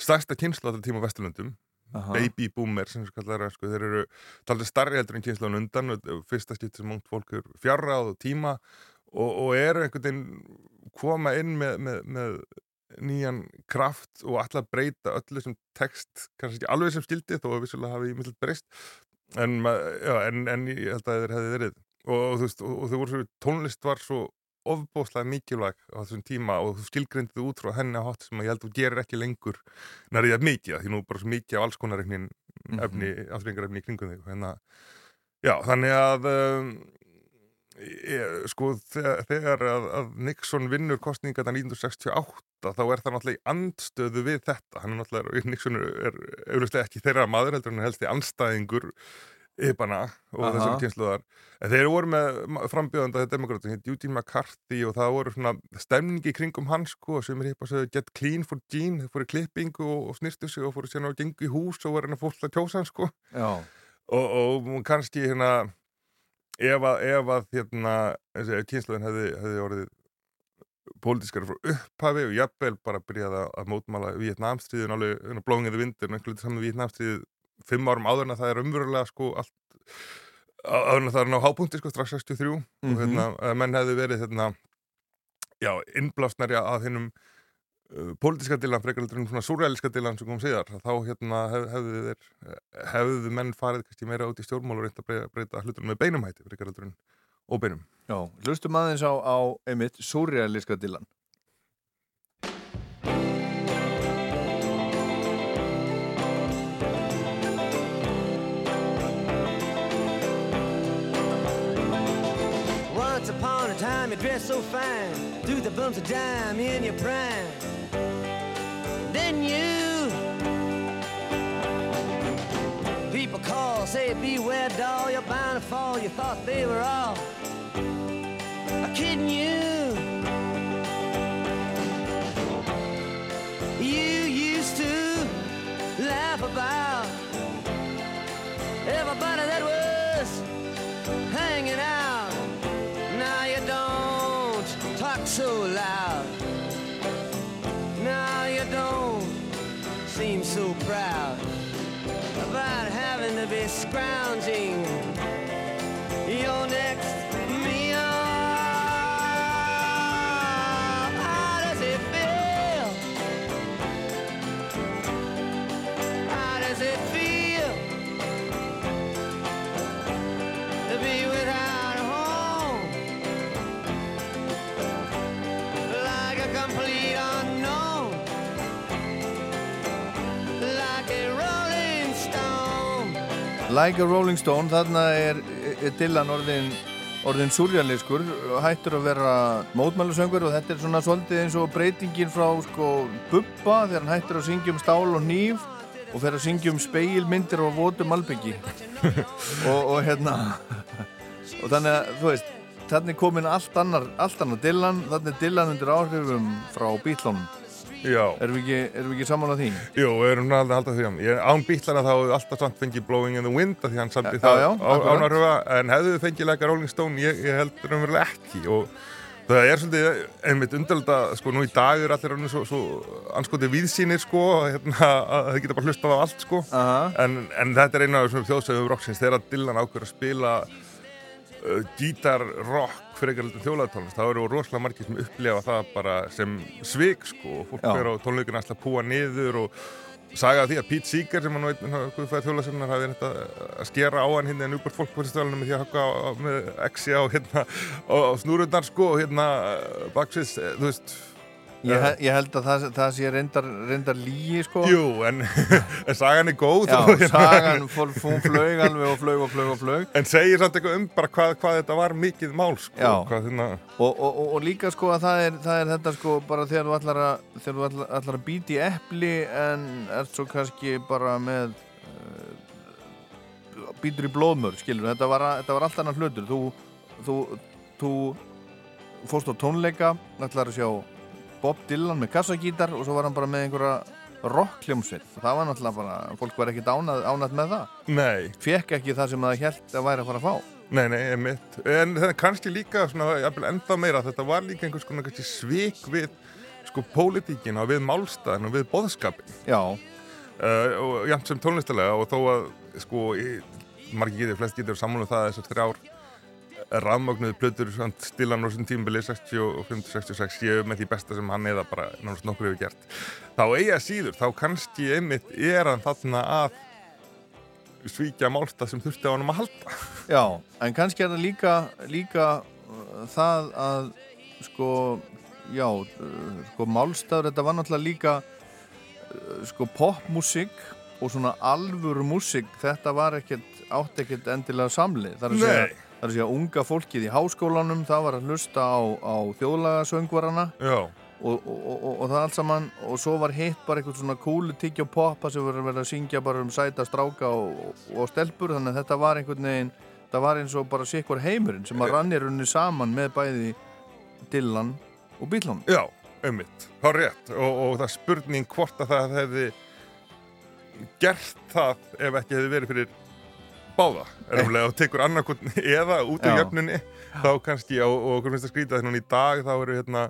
S4: stærsta kynslu á þetta tíma á Vesturlundum
S2: Aha.
S4: baby boomer sem svo kallar er, sko, þeir eru talið starri heldur en kynslan undan fyrsta skipt sem ungt fólk er fjarráð og tíma og, og eru einhvern veginn koma inn með, með, með nýjan kraft og alltaf breyta öllu sem text, kannski ekki alveg sem skildi þó að vissulega hafi ímyndilegt breyst en, já, en, en ég held að þeir hefði verið. Og, og, þú veist, og, og þau voru svo tónlist var svo ofbóðslega mikilvæg á þessum tíma og þú skilgrindið út frá henni á hátt sem að ég held að þú gerir ekki lengur nærið að mikið, því nú bara svo mikið af alls konar efni, efni aftrengjarefni í kringum þig hérna, þannig að um, ég, sko þegar, þegar að, að Nixon vinnur kostninga þetta 1968 þá er það náttúrulega í andstöðu við þetta. Hann er náttúrulega, Nixon er, auðvitað ekki þeirra maður heldur en helst í anstæðingur ypana og
S2: Aha.
S4: þessum kynsluðar en þeir voru með frambjöðanda demokrata hér Eugene McCarthy og það voru svona stemningi kringum hans sko sem er hipp að segja get clean for Gene, þeir fóru í klippingu og, og snirtu sig og fóru sérna og gengu í hús og hérna fólk að kjósa hann sko.
S2: Já,
S4: og, og kannski hérna ef að, ef að hérna, kynsluðin hefði, hefði orðið pólitískari frá upphafi og jafnvel bara byrjaði að, mótmála Vietnamstríðin alveg blóðingið vindur og einhvern veginn saman Vietnamstríð fimm árum áður en að það er umverulega sko allt áður en að það er ná hápunkti sko strax 63
S2: Mhm.
S4: og hérna að menn hefði verið hérna já, innblásnari að hinnum pólitíska dilan, frekar heldur en svona súrealiska dilan sem kom síðar, þá hérna hef, hefðu þeir, hefðu menn farið kannski meira út í stjórnmál og reynt að breyta, breyta hlutunum með beinum hætti, frekar heldur en óbeinum.
S2: já, hlustum aðeins á, á einmitt, súrealíska Dylan
S7: Once upon a time you dressed so fine, threw the bumps of dime in your prime. People call, say beware doll, you're bound to fall. You thought they were all kidding you. To Like a Rolling Stone,
S2: þarna er, Dylan orðin orðin surrealiskur, hættur að vera mótmælusöngur og þetta er svona svolítið eins og breytingin frá sko Bubba þegar hann hættur að syngja um stál og nýf og fer að syngja um speilmyndir og votum malbyggi og, og hérna og þannig að þú veist þannig komin allt annar, allt annar Dylan þannig Dylan undir áhrifum frá
S4: Já,
S2: erum við ekki, erum við ekki saman á því?
S4: jú, við erum að halda því á Ég án bítlana þá hefur alltaf samt fengið Blowing in the Wind því hann samti
S2: Já,
S4: það ánarhuga en hefðu þið fengið lega Rolling Stone, ég, ég held raunverulega ekki. Og það er svolítið einmitt undarlega, sko, nú í dag er allir svo, svo anskoti viðsýnir, sko, hérna, að þið geta bara hlustað á allt, sko.
S2: Aha.
S4: en, en þetta er eina af þessum þjóðsögum rocksins. Þegar Dylan ákveður að spila uh, gítar rock fyrir eitthvað þjóðlæðatónlist, þá eru rosalega margir sem upplifa það bara sem svik sko, og fólk fyrir á tónleikinu alltaf að púa niður og saga því að Pete Seeger sem hann veit þjóðlæðsögnar hafi þetta að skera á hann hérna en uppbært fólkfæðistöðalunum með því að haka með exi á hérna á, á snúrundar sko og hérna baksins, þú veist
S2: Ég, he- ég held að það, það sé reyndar, reyndar lígi sko.
S4: Jú, en, sagan er góð.
S2: Já,
S4: hérna-
S2: sagan, hún flög alveg og flög og flög og flög
S4: En segir samt eitthvað um bara hvað, hvað þetta var mikið mál sko, hérna,
S2: og, og, og, og líka sko að það er, það er þetta sko bara þegar þú ætlar að, ætlar að býti epli en ert svo kannski bara með uh, býtur í blóðmör skilur, þetta var, þetta var allt annar hlutur. Þú, þú, þú fórst á tónleika ætlar að sjá Bob Dylan með kassagítar og svo var hann bara með einhverja rockljómsveit það var náttúrulega bara, fólk var ekkert ánað, ánað með það.
S4: Nei.
S2: Fekk ekki það sem það held að væri að fara að fá.
S4: Nei, nei, einmitt. En það er kannski líka svona, jafnvel ennþá meira, þetta var líka einhvers konar kannski svik við sko pólitíkina og við málstæðin og við boðskapin
S2: já,
S4: uh, og jafn sem tónlistalega og þó að sko, margir getur, flest getur sammála um það að þessar þrjár rafmögnuðu plötur stilan á þessum tímabili 65-66 séu með því besta sem hann eða bara náttúrulega nokkur hefur gert þá eiga síður, þá kannski einmitt er hann þarna að svíkja málstað sem þurfti á hann að halda
S2: Já, en kannski er það líka, líka uh, það að sko, já, uh, sko málstafur, þetta var náttúrulega líka uh, sko popmusik og svona alvöru músik, þetta var ekkert, átt ekkert endilega samlið. Það er að segja. Það er að segja unga fólkið í háskólanum, það var að hlusta á, á þjóðlagasöngvarana.
S4: Já,
S2: og, og, og, og það allt saman og svo var hitt bara eitthvað svona kúlu tyggja og poppa sem verið verið að syngja bara um sæta stráka og, og stelpur. Þannig að þetta var einhvern veginn það var eins og bara sikkur heimurinn sem að rannir unni saman með bæði Dylan og Bílun
S4: Já, einmitt, þá rétt. Og, og það spurning hvort að það hefði gert það ef ekki hefði verið fyrir báða. Erumlega og tekur annarkotni eða út af jöfnunni þá kannski og, og okkur finnst að skrýta því núna í dag þá eru hérna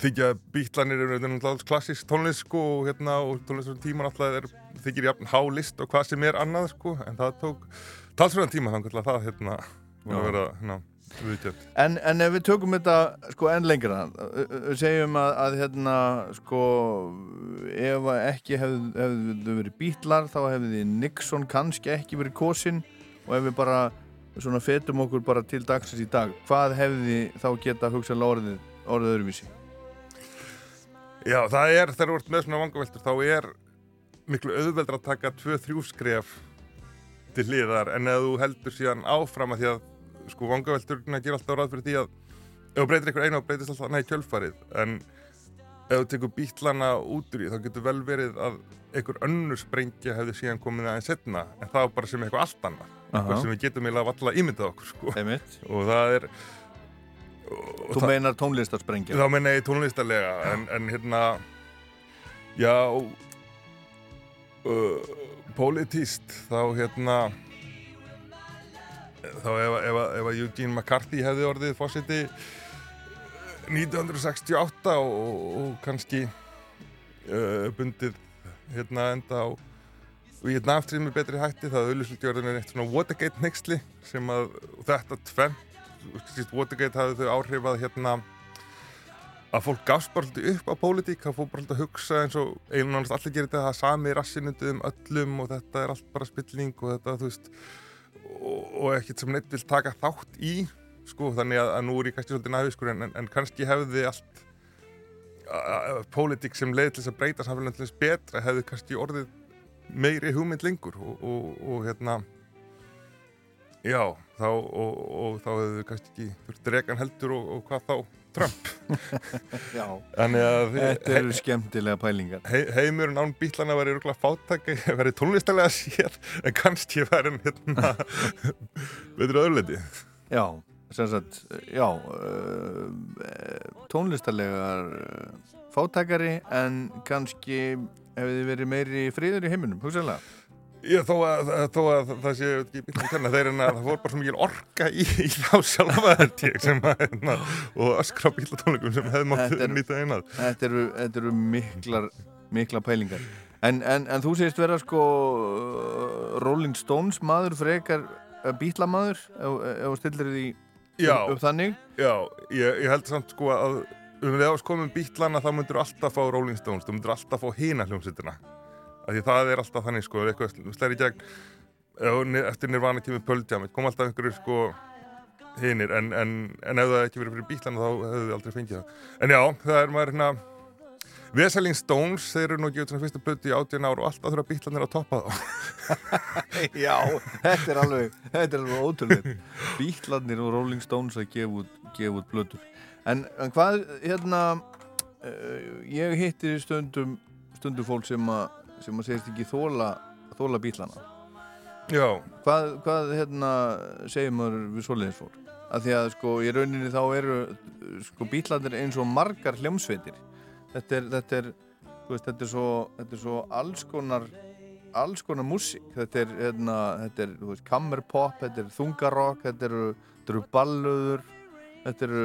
S4: þykja bítlanir eru hérna klassísk tónlist sko og hérna og tónlist á tíman alltaf er, þykir jafn hálist og hvað sem er annað sko en það tók talsverðan tíma þannig að það hérna var að vera hérna
S2: en, en ef við tökum þetta sko enn lengra ö- segjum að, að hérna sko ef ekki hefðu, hefðu verið bítlar þá hefði Nixon kannski ekki verið kosinn. Og ef við bara svona fetum okkur bara til dagsins í dag hvað hefði þá geta hugsanlega orðið, orðið öðruvísi?
S4: Já, það er, þegar þú ert með svona vangaveltur þá er miklu auðveldra að taka 2-3 skref til hliðar en ef þú heldur síðan áfram að því að sko vangavelturna ger alltaf ráð fyrir því að ef þú breytir einhver einu þá breytist alltaf næ kjölfarið. En ef þú tekur bítlana út úr því þá getur vel verið að einhver önnur sprengja hefði síðan komið aðeins setna en það var bara sem eitthvað allt annað. Eitthvað sem við getum eiginlega valla ímyndað okkur sko. Og það er og
S2: Þú meinar tónlistarsprengja
S4: þá menna ég tónlistarlega en, en hérna já uh, pólitíst þá hérna þá ef, ef, ef að Eugene McCarthy hefði orðið fósiti 1968 og, og kannski uh, bundið hérna enda á Vietnamstríð með betri hætti það auðvitað er eitt svona Watergate nexli sem að og þetta tvenn Watergate hafði þau áhrif að hérna að fólk gafst bara svolítið upp á pólitík það fór bara svolítið að hugsa eins og eiginlega nánast allir gerir þetta það sami rassinundið um öllum og þetta er allt bara spilling og þetta þú veist og, og ekkert sem neitt vil taka þátt í sko þannig að, að nú er ég kannski svolítið næfiskur en, en, en kannski hefði allt pólitík sem leið til þess að breyta samfélagin til þess betra hefði kannski orðið meiri hugmynd lengur og, og, og hérna já, þá, og, þá hefðu kannski ekki þurft regan heldur og hvað þá Trump
S2: Já. Þetta eru skemmtilega pælingar.
S4: he, heimurinn án bílana væri örgulega fátæk væri tónlistalega sér en kannski hann hérna veitur öðruleiti
S2: Já, sem sagt, já, uh, tónlistarlegar uh, fátækari en kannski hefði þið verið meiri friður í heiminum, hugsaðlega.
S4: Já, þó að, þó að það sé kannar þeir en að það voru bara svo mikil orka í, í þá sjálfa þetta ég sem að hérna, og öskra bílatónleikum sem hefði mátt
S2: er-
S4: nýta einað
S2: Þetta eru, þetta eru miklar, miklar pælingar. En, en, en þú segist vera sko Rolling Stones maður frekar uh, bílamaður ef, ef þú stillir því
S4: Já,
S2: upp þannig.
S4: já, ég, ég held samt sko að um að það komum bílana þá myndur alltaf fá Rolling Stones, þú myndur alltaf fá hina hljómsveitina af því það er alltaf þannig sko, eitthvað slæri gegn eftir nirvana kemur Jam kom alltaf einhverju sko hinir, en, en, en ef það ekki verið fyrir bílana þá hefðu við aldrei fengið það en já, það er maður hérna Vesaling Stones, þeir eru nú ekki út svona fyrsta blötu í 18 ár og alltaf þurfa bílanir að toppa þá
S2: Já, þetta er alveg, þetta er alveg ótrúlega. Bílarnir og Rolling Stones að gefa út, gefa út blöður. En, en hvað, hérna, uh, ég hitti stundum, stundum fólk sem að, sem að segist ekki þóla, þóla bílana.
S4: Já,
S2: Hvað, hvað, hérna, segir maður við svoleiðis fólk? Af því að, sko, í rauninni þá eru, sko, bílarnir eins og margar hljómsveitir. Þetta er, þetta er, veist, þetta er svo, þetta er svo alls konar, alls konar músík. Þetta er, hérna, þetta er, þú veist, kammerpop, þetta er þungarokk, þetta eru, ballöður, þetta eru,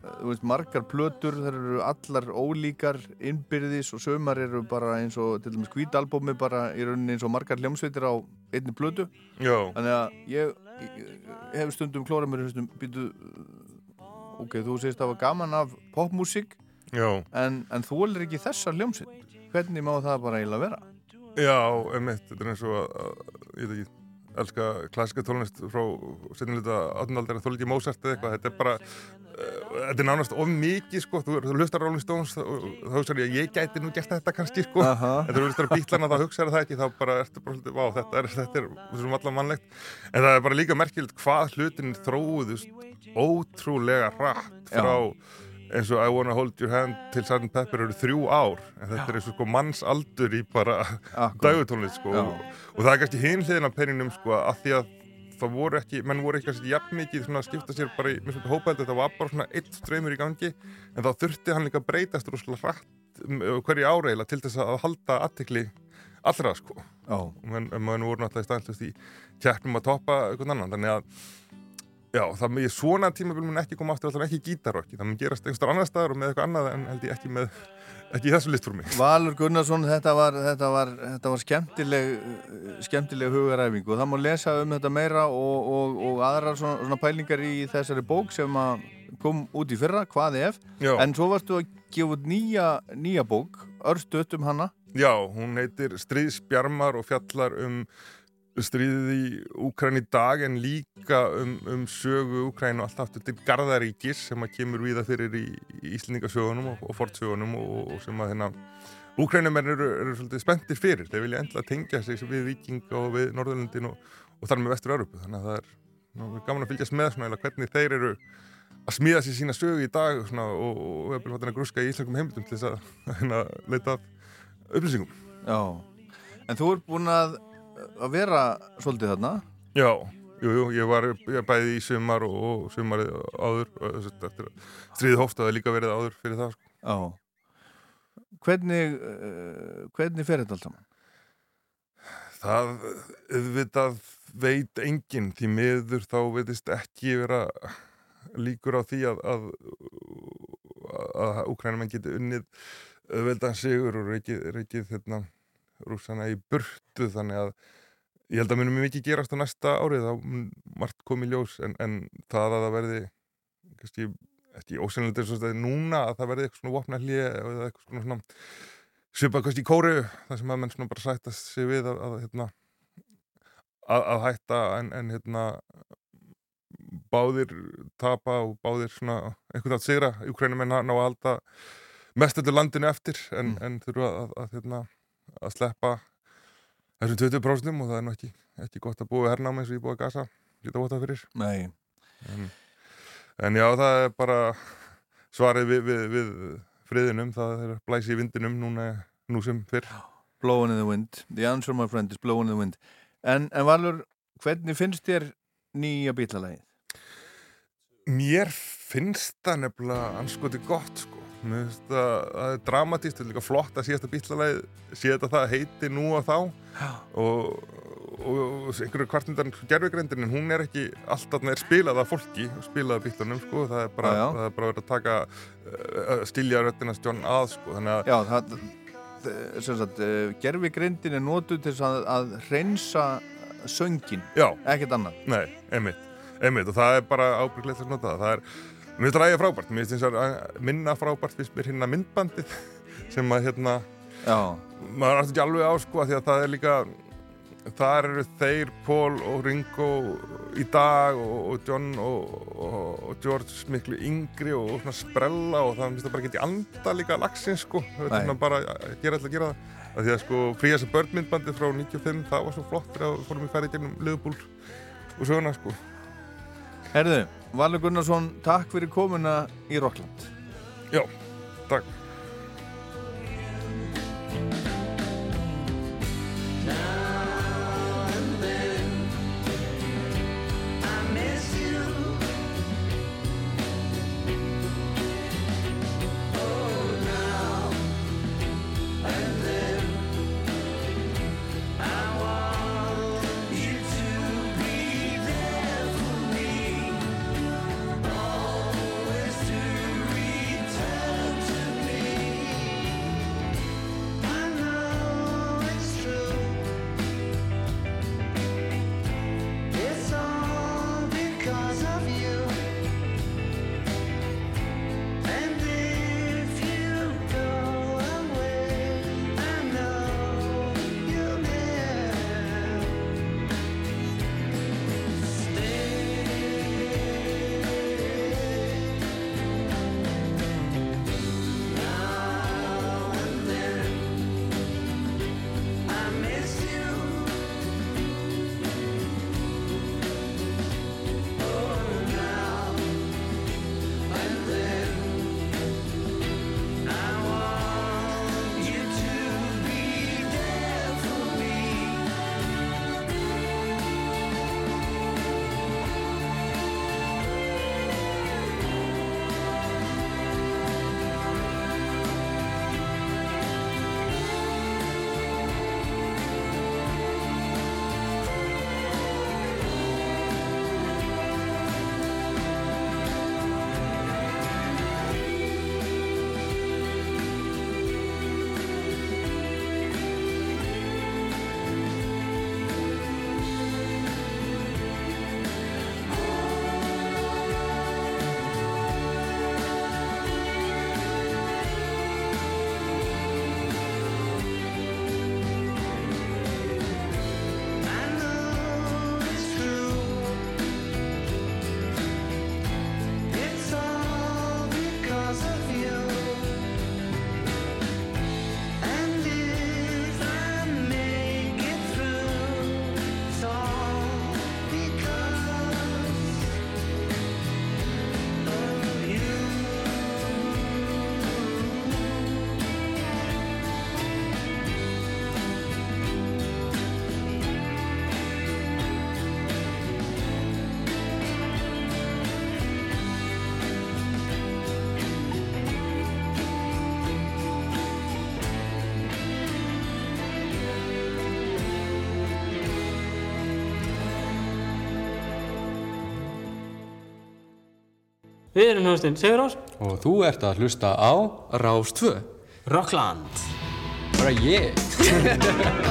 S2: veist, margar plötur, það eru allar ólíkar innbyrðis og sömar eru bara eins og, til dæmis, hvítalbómi bara í rauninni eins og margar hljómsveitir á einni plötu.
S4: já,
S2: Þannig að ég, ég hef stundum klórað mér stundum, býtu, ok, þú segist að það var gaman af popmusík, en, en þú er ekki þessa hljómsveit. Hvernig má það bara eiginlega vera?
S4: Já, emitt, þetta er eins og að, að ég veit ekki, elska klassika tónlist frá setjumleita 18. aldar þó líki Mozart eða eitthvað, þetta er bara uh, þetta er nánast of mikið sko þú, hlustar Rolling Stones þá, hugsaður ég að ég gæti nú gert þetta kannski sko
S2: Aha.
S4: en þú hlustar á bílana þá hugsaður það ekki þá bara ertu bara svolítið, vá þetta er, þetta er þessum allan mannlegt en það er bara líka merkilegt hvað hlutin þróuðust ótrúlega hratt
S2: Já.
S4: Eins og I Wanna Hold Your Hand til Sgt. Pepper eru þrjú ár en þetta er eins og sko manns aldur í bara dagutónlist sko.
S2: Já.
S4: og, og það er kannski hinn hliðin af peningnum sko að því að það voru ekki, menn voru ekki kannski jafn mikið svona að skipta sér bara í mismunandi hópaðið, þetta var bara svona eitt streymur í gangi en þá þurfti hann líka að breytast rosalega hratt um, hverju áreila til þess að halda aðtekli allra sko.
S2: Já,
S4: og menn, menn voru náttúrulega í stæntlust í keppnum að toppa einhvern annan þannig að já, það með svona tímabil mun ekki koma aftur alltaf ekki gítarokki, það mun gerast einhver annar staðar og með eitthvað annað en held ég ekki með ekki í þessu listformi
S2: Valur Gunnarsson, þetta var, þetta var, þetta var skemmtileg, skemmtileg hugaræfing og það má lesa um þetta meira og, og, og aðrar svona, svona pælingar í þessari bók sem kom út í fyrra, hvað ef,
S4: Já.
S2: en svo varstu að gefa út nýja, nýja bók, örstuðt um hana.
S4: Já, hún heitir Stríðsbjarmar og fjallar um stríðið í Úkræn í dag en líka um, um sögu Úkræn og allt aftur til Garðaríkis sem að kemur viða fyrir í, í Íslendingasögunum og, og fortsögunum og, og sem að hérna Úkrænumenn eru, eru svolítið spenntir fyrir. Þeir vilja endla tengja sig við Viking og við Norðurlundin og, og þar með Vestur-Európu þannig að það er ná, gaman að fylgjast með svona, hvernig þeir eru að smíða sér sína sögu í dag svona, og, og, og hefur að gruska í íslenskum heimildum til þess að, hérna, leita að upplýsingum.
S2: Já, en þú ert búin að, að vera svolítið þarna.
S4: Já, jú, jú, ég var ég bæði í sumar og, sumarið áður og þess að eftir að stríðið hóft að líka verið áður fyrir það sko.
S2: Já. Hvernig, uh, hvernig fer þetta allt saman?
S4: Það auðvitað veit enginn því miður þá veitist ekki vera líkur á því að að, að Úkrænumenn geti unnið auðveldan sigur og reykið, reykið hérna, rússana í burtu þannig að ég held að munum mikið gerast á næsta árið þá margt komið ljós en, en það að það verði kannski ekki ósynlega eins og þetta er núna að það verði eitthvað svona vopna hlið eða eitthvað svona, svona svipað kannski í kóru þar sem að menn svona bara sættast sig við að, að, hérna, að, að hætta en, en hérna báðir tapa og báðir svona einhvern veginn sigra. Júkrænum en ná að halda mest öllu landinu eftir en, en þurfa að, að, hérna, að sleppa þessum 20% og það er nú ekki, ekki gott að búa við hernámi eins og ég búið að gasa geta votað fyrir.
S2: Nei,
S4: En já, það er bara svarið við, við, við friðinum, það er blæsi í vindinum núna, nú sem fyrr.
S2: blowing in the wind The answer my friend is blowing in the wind En, en Valur, hvernig finnst þér nýja bílalagið?
S4: Mér finnst það nefnilega anskoti gott sko. Mér finnst það, það er dramatíst, þetta er líka flott að síðasta bílalæð sé þetta það heiti nú og þá og, og, og einhverju kvartundan gerfugrindin en hún er ekki alltaf er spilað af fólki spilað af bílanum sko. það er bara,
S2: Já, já.
S4: það er bara verið að taka uh, stilja röttinast John að sko. þannig að
S2: Já, það, sagt, gerfi grindin er notuð til að, að hreinsa söngin, ekkert annað
S4: Nei, einmitt, einmitt og það er bara ábygglegt að nota það. það er, mér finnst það ræðið frábært, mér finnst og að minna frábært fyrst mér hérna myndbandið sem að hérna,
S2: Já,
S4: maður alltaf ekki alveg á sko af því að það er líka þar eru þeir, Paul og Ringo í dag og, og John og, og, og George miklu yngri og, svona sprella og það finnst það bara ekki anda líka lagsins sko, það er svona bara að gera alltaf að gera það. Af því að sko Frías og Börnmyndbandið frá 95 það var svo flott þegar við fórum í færi gennum Liverpool og söguna sko.
S2: Herðu, Valur Gunnarsson takk fyrir komuna í Rockland
S4: Já, takk
S8: Við erum hljóðstinn Sigurós
S9: Og þú ert að hlusta á
S10: Rás 2
S8: Rockland.
S9: Bara ég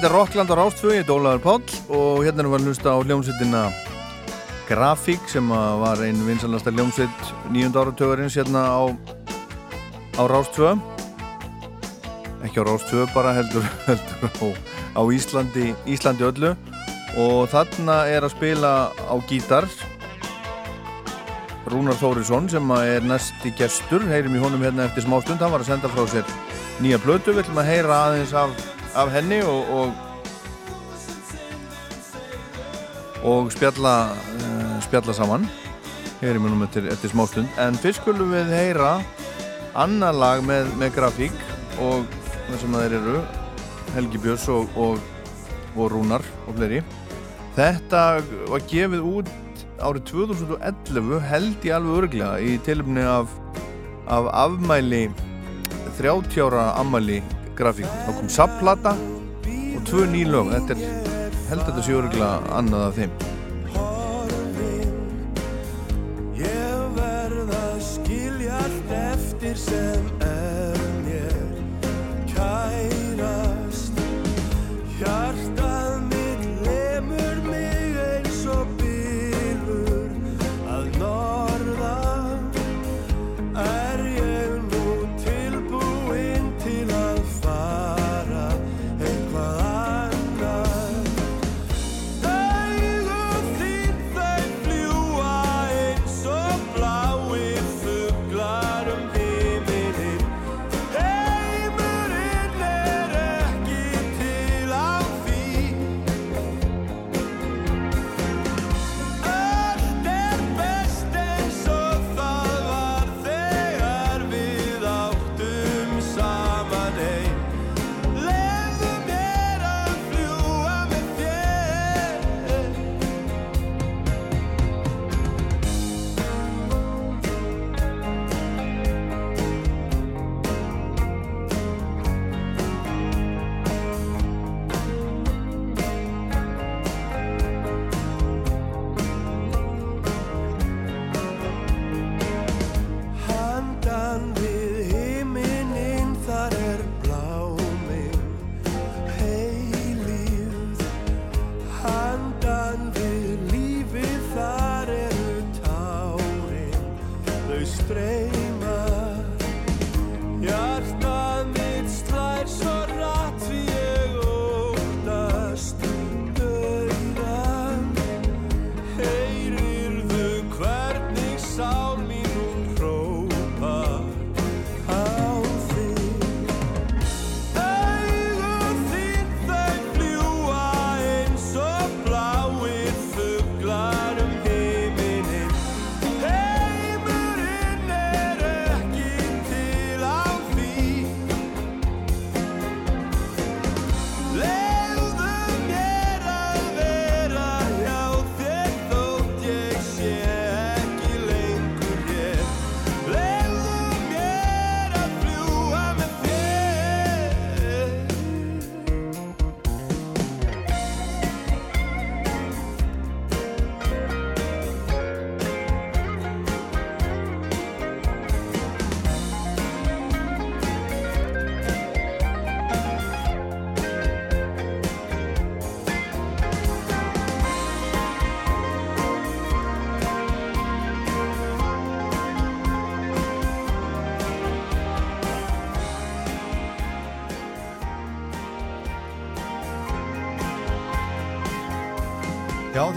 S11: þetta er Rockland á Rástfjö, ég er Ólaður Páll og hérna erum við að hlusta á hljómsveitina Grafík sem var einn vinsalasta hljómsveit nýjönda áratögarins hérna á, á Rástfjö ekki á Rástfjö bara heldur, heldur á, á Íslandi, Íslandi öllu. Og þarna er að spila á gítar Rúnar Þórisson sem er næsti gestur, heyrim í honum hérna eftir smástund, hann var að senda frá sér nýja blötu, við ætlum að heyra aðeins af, af henni og og, og spjalla uh, spjalla saman. Heyrim við nú eftir, eftir smástund en fyrst skulum við heyra annar lag með, með grafík og það sem þeir eru Helgi Björns og, og, og Rúnar og fleiri. Þetta var gefið út árið 2011 held ég alveg örglega í tilumni af, af afmæli 30 ára afmæli grafík. Þá kom sapplata og tvö ný lög. Þetta er held að þetta sé örglega annað af þeim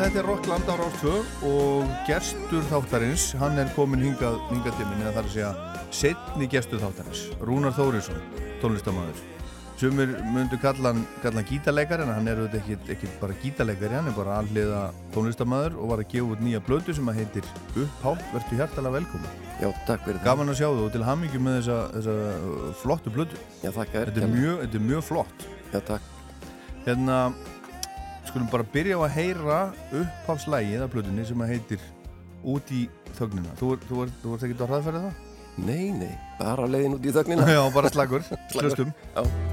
S11: þetta er Rockland á Rástfjö og gestur þáttarins, hann er komin hingað, hingað til minni, það er að segja setni gestur þáttarins, Rúnar Þórisson, tónlistamæður. Sumir myndu kalla hann, hann gítarleikari, en hann er auðvitað ekki, ekki bara gítarleikari, hann er bara alliða tónlistamæður og var að gefa út nýja blödu sem að heitir Upphátt, verður hjartalega velkomin.
S10: Já, takk fyrir það.
S11: Gaman að sjá þú og til hamingi með þessa, þessa uh, flottu blödu.
S10: Já.
S11: Þetta er mjög, þetta er mjög flott.
S10: Já, takk.
S11: Hérna, skulum bara byrja á að heyra uppháfslægið af blöðunni sem að heitir Út í þögnina. Þú, þú, er- þú ert ekki að hraðferða það?
S10: Nei, nei, bara leiðin út í þögnina.
S11: Já, bara. Slagur. Hlustum.
S10: Já.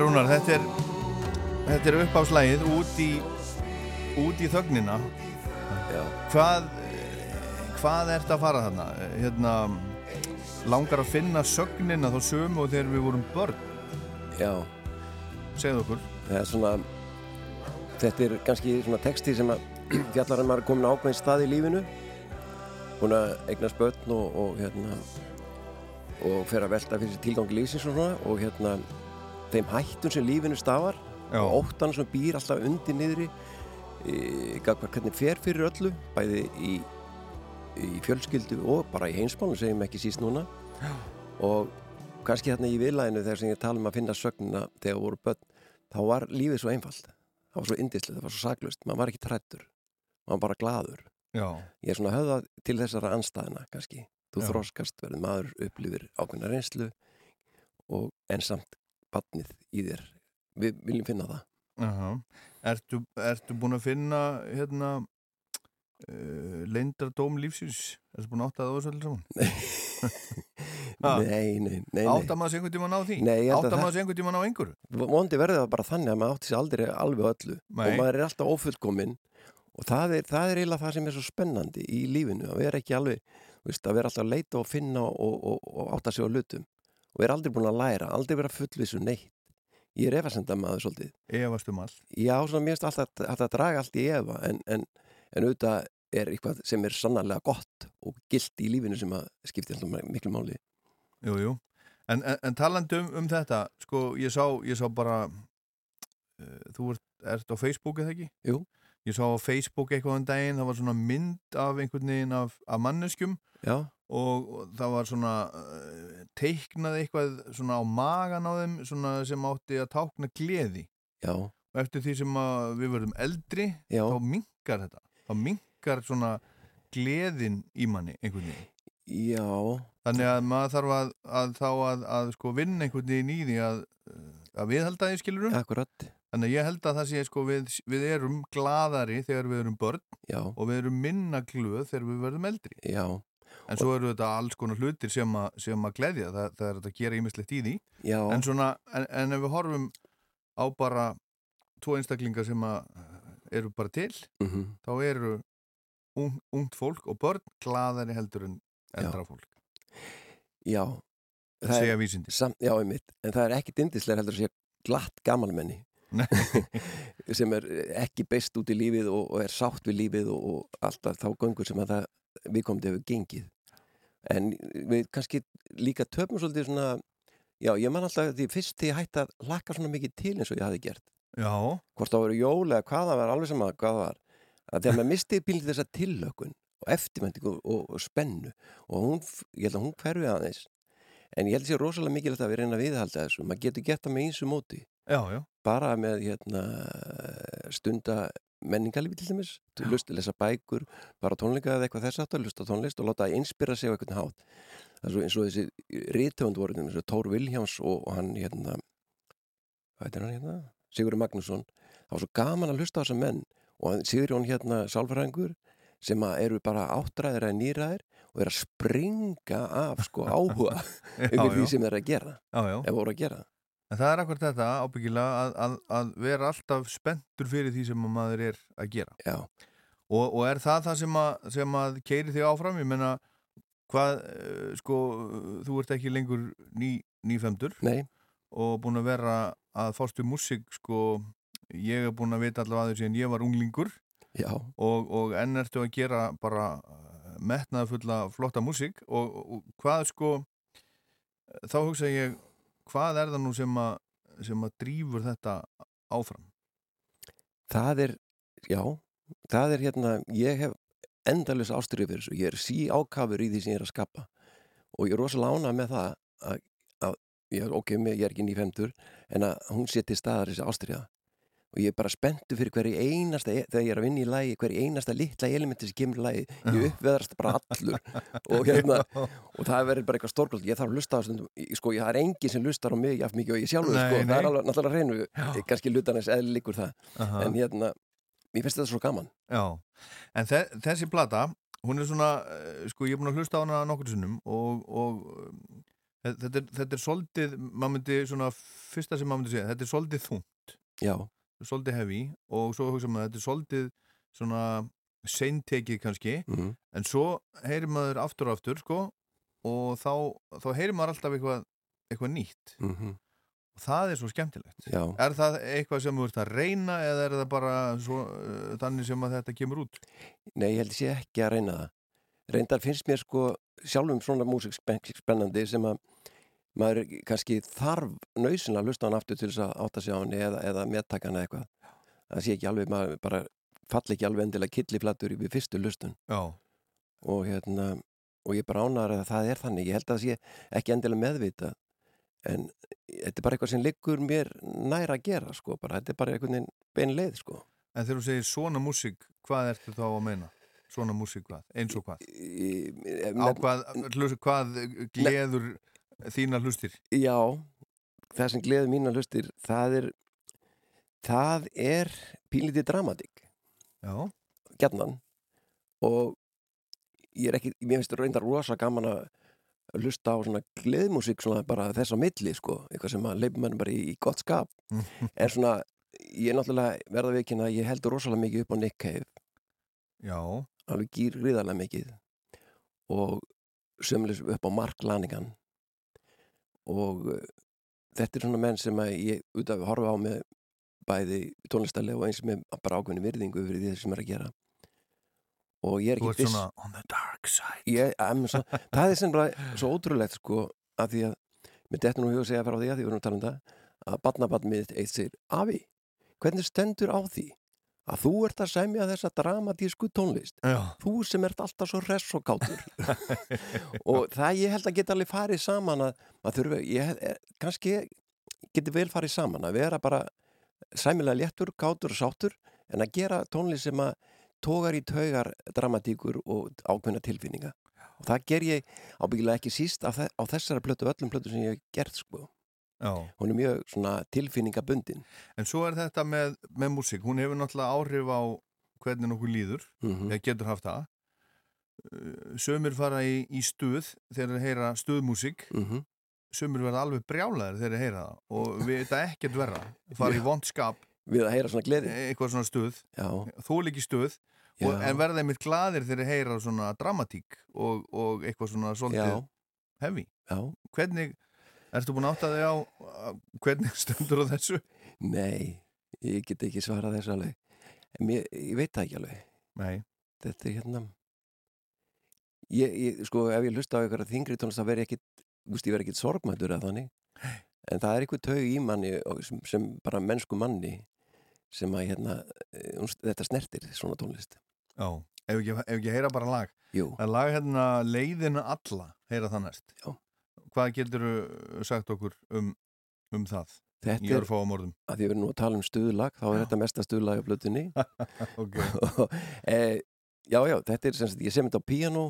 S2: Rúnar, þetta er þetta er uppáfslægið út í út í þögnina.
S10: Já.
S2: hvað hvað ert að fara þarna? Hérna langar að finna sögnina þá sömu og þegar við vorum börn?
S10: Já,
S2: segðu okkur.
S10: Það er svona þetta er kannski svona texti sem að fjallar um að maður er komin á ákveðin stað í lífinu. Búin að eignast börn og, og hérna og fer að velta fyrir tilgangi lífsins og svona og hérna þeim hættum sem lífinu stafar
S2: Já.
S10: og óttan sem býr alltaf undir niðri e, hvernig fer fyrir öllu bæði í, í fjölskyldu og bara í heimsmálum segjum ekki síst núna.
S2: Já.
S10: og kannski þarna í viðlæðinu þegar sem ég tala um að finna sögnina þegar voru börn þá var lífið svo einfalt. Það var svo indislegt, það var svo saklust maður var ekki trættur, maður var bara gladur
S2: Já,
S10: ég er svona höfða til þessara anstæðina kannski, þú
S2: Já.
S10: þroskast verður maður upplifir ákveðna reynslu og en samt batnið í þér. Við viljum finna það.
S2: Aha. Ertu, ertu búin að finna hérna uh, leindardóm lífsins? Ertu búin að átta það á þessu allir saman?
S10: Nei, nei, nei, nei.
S2: átta maður sig einhvern tíma á því?
S10: Nei,
S2: átta maður sig einhvern tíma á einhverju?
S10: Vondi verður það bara þannig að maður átti sér aldrei alveg öllu.
S2: Nei.
S10: og maður er alltaf ófullkominn. Og það er, það er eiginlega það sem er svo spennandi í lífinu að vera ekki alveg veist, að vera alltaf að leita og finna og, og, og átta sig á hlutum og vera aldrei búin að læra, aldrei vera fullvissu neitt ég er efasenda maður svolítið
S2: efast um allt
S10: já, svona mér finnst alltaf að, að draga allt í efa en, en, en auðvitað er eitthvað sem er sannarlega gott og gilt í lífinu sem að skipti alltaf miklu máli
S2: Jú, jú. En, en, talandi um, um þetta, sko, ég sá, ég sá bara, uh, þú ert, ert á Facebook eða ekki?
S10: Jú.
S2: Ég sá á Facebook eitthvað um daginn, það var svona mynd af einhvern veginn af, af manneskjum
S10: já,
S2: og, það var svona uh, teiknað eitthvað svona á magan á þeim svona sem átti að tákna gleði.
S10: já,
S2: Og eftir því sem við verðum eldri,
S10: já
S2: þá minkar þetta. Þá minkar svona gleðin í manni einhvern veginn.
S10: já,
S2: Þannig að maður þarf að, að þá að, að sko vinna einhvern veginn í því að, að viðhalda því skilurum.
S10: akkurat
S2: Þannig að ég held að það sé sko við, við erum gladari þegar við erum börn
S10: já,
S2: og við erum minna glöð þegar við verðum eldri.
S10: já,
S2: En svo eru þetta alls konar hlutir sem að, sem að gleðja. Það, það er að gera ímislegt í því. En svona, en, en ef við horfum á bara tvo einstaklingar sem að eru bara til,
S10: mhm
S2: þá eru ung, ungt fólk og börn gladari heldur en eldra fólk.
S10: Já, það
S2: Segja vísindi.
S10: sam, já, einmitt, en það er ekki dindislega heldur að sé glatt gamalmenni
S2: Nei.
S10: sem er ekki beist út í lífið og, og er sátt við lífið og, og alltaf þá göngur sem að það við komum til hefur gengið. En við kannski líka töfum svolítið svona já, ég man alltaf því fyrst því ég hætti að laka svona mikið til eins og ég hafi gert.
S2: Já,
S10: hvort það voru jól eða hvað það var alveg sama hvað það var. Að þegar maður mistið bílið þessa tillökun og eftirmendingu og, og spennu og hún, ég held að hún hverfi aðeins en ég held að sé rosalega mikilvægt að við reyna að viðhalda þessu, maður getur gert það með eins og móti.
S2: Já, já.
S10: bara með hérna, stunda menningarlífi til dæmis til lust að lesa bækur, bara tónleika eða eitthvað þess aftur, lusta tónlist og láta það inspira sig á eitthvað hátt. Það er eins og þessi rítöfund voru eins og Tór Viljáms og, og hann hérna hvað er hann hérna? Sigurður Magnússon. Það var svo gaman að hlusta á þessa menn og hann- Sigurjón hérna sálfræðingur sem að eru bara áttræðir eða nýræðir og eru að springa af sko áhuga yfir því sem þeir eru að gera
S2: Já, já.
S10: ef voru að gera
S2: En það er akkur þetta ábyggilega að, að, að vera alltaf spenntur fyrir því sem að maður er að gera.
S10: Já,
S2: Og, og er það það sem að, sem að keiri þig áfram? Ég menna, hvað, eh, sko, þú ert ekki lengur ný, nýfemdur
S10: nei,
S2: og búin að vera að fástu músík, sko, ég er búin að vita allavega að því sem ég var unglingur
S10: já,
S2: og, og enn ertu að gera bara metnaða fulla flotta músík og, og hvað, sko, þá hugsa ég, hvað er það nú sem að, sem að drífur þetta áfram?
S10: það er já, það er hérna ég hef endalus ástyrju fyrir þessu. Ég er sí ákafur í því sem ég er að skapa. Og ég er rosalega ánað með það að, að ég, ok, ég er ekki nýfemdur en að hún sé til staðar þessi ástyrja og ég er bara spenntu fyrir hverju einasta e- þegar ég er að vinna í lagi, hverju einasta litla elementi sem kemur í lagi, ég uppveðrast bara allur. Og hérna og það verður bara eitthvað stórkvöld, ég þarf að lusta á stundum sko, ég, það er enginn sem lustar á mig jafn mikið og ég sjálfur, sko,
S2: nei.
S10: það er alveg náttúrulega hreinu,
S2: Já.
S10: kannski lutanins eða líkur það,
S2: Aha.
S10: en hérna mér finnst þetta svo gaman.
S2: Já, en þe þessi plata, hún er svona, eh, sko ég er búin að hlusta á hana nokkur sinnum og, og um, Þetta er, þetta er svolítið, maður myndi svona, fyrsta sem maður myndi segja, þetta er svolítið þungt,
S10: já,
S2: svolítið heavy og svo hugsa maður, þetta er svolítið svona seintekið kannski,
S10: mm,
S2: en svo heyrir maður aftur og aftur, sko, og þá, þá heyrir maður alltaf eitthvað, eitthvað nýtt
S10: mm
S2: og það er svo skemmtilegt.
S10: já.
S2: Er það eitthvað sem þú ert að reyna eða er það bara svo, uh, þannig sem að þetta kemur út?
S10: Nei, ég held ég sé ekki að reyna það. Reyndar finnst mér sko sjálfum svona músik spen- spennandi sem að maður kannski þarf nöysin að hlusta á hann aftur til þess að átta sig á hann eða, eða meðtaka hann eitthvað. Það sé ekki alveg, maður bara falli ekki alveg endilega killiflatur við fyrstu hlustun
S2: Já,
S10: og hérna og ég bara ánar að það er þannig. Ég held að það sé ekki endilega meðvita en þetta er bara eitthvað sem liggur mér nær að gera sko bara. Þetta er bara einhvern veginn bein leið sko.
S2: en þegar þú segir svona músík, hvað ertu þá að meina? Svona músík hvað? Eins og hvað? Á hvað, hvað gleður þína hlustir?
S10: Já, það sem gleður mína hlustir, það er það er pínlítið dramatík,
S2: Já,
S10: gætnan og ég er ekki, mér finnst reyndar rosa gaman að hlusta á svona gleðmusík svona bara þess á milli sko, eitthvað sem að leipum mann bara í, í gott skap. En svona, ég er náttúrulega verða vikinn að ég heldur rosalega mikið upp á Nick Cave.
S2: Já,
S10: alveg gýr gríðarlega mikið. Og sömulis upp á Mark Lanigan og uh, þetta er svona menn sem að ég út af horfa á með bæði tónlistarlega og eins með bara ákveðni virðingu fyrir því sem er að gera og ég er ekki
S2: ert svona on the dark side.
S10: ég, svo, það er sem bara svo ótrúlegt sko að því að mér dettur nú í hug að segja frá því að því við erum að tala um það að badnabann mitt eitt segir Afi, hvernig stendur á því að þú ert að semja þessa dramatísku tónlist.
S2: Já,
S10: þú sem ert alltaf svo hress og kátur. Og það ég held að geta alveg farið saman að maður þurfi, ég er, kannski geti vel farið saman að vera bara sæmilega léttur, kátur og sáttur en að gera tónlist sem að tógar í taugar dramatíkur og ákveðna tilfinninga. Og það ger ég ábyggilega ekki síst á þessara plötu, öllum plötu sem ég hef gert sko,
S2: já.
S10: hún er mjög svona tilfinningabundin.
S2: En svo er þetta með, með músík, hún hefur náttúrulega áhrif á hvernig nokkuð líður,
S10: mm
S2: eða getur haft það. Uh, Sumir fara í, í stuð þegar þeir heyra stuðmúsík,
S10: -hmm.
S2: sumir verða alveg brjálæðir þegar þeir heyra það og við þetta ekkert verra. Fara í vondskap,
S10: við að heyra svona gleði.
S2: Eitthvað svona stuð, líki stuð, og, en verða einmitt glaðir þegar þeir heyra svona dramatík og, og eitthvað svona svolítið
S10: já.
S2: Hvernig, ertu búin að átta þig á hvernig stendur á þessu?
S10: Nei, ég get ekki svarað þessu alveg. Mér, ég veit það ekki alveg.
S2: Nei,
S10: Þetta er hérna... Ég, ég, sko, ef ég hlusta á einhverja þingri tónlist, þú veist, ég ekkit sorgmættur að þannig. En það er einhver taug í manni sem, sem bara mennsku manni sem að hérna, eh, þetta snertir svona tónlist.
S2: já, ef ekki, ef ekki heyra bara lag.
S10: Jú,
S2: Það er lag hérna leiðina alla, heyra það næst.
S10: Já.
S2: Hvað getur sagt okkur um, um það
S10: þetta er, að því við erum nú að tala um stuðlag, þá er
S2: Já.
S10: þetta mesta stuðlag á blötunni. E, já, já, þetta er sem sagt, ég sem þetta á píano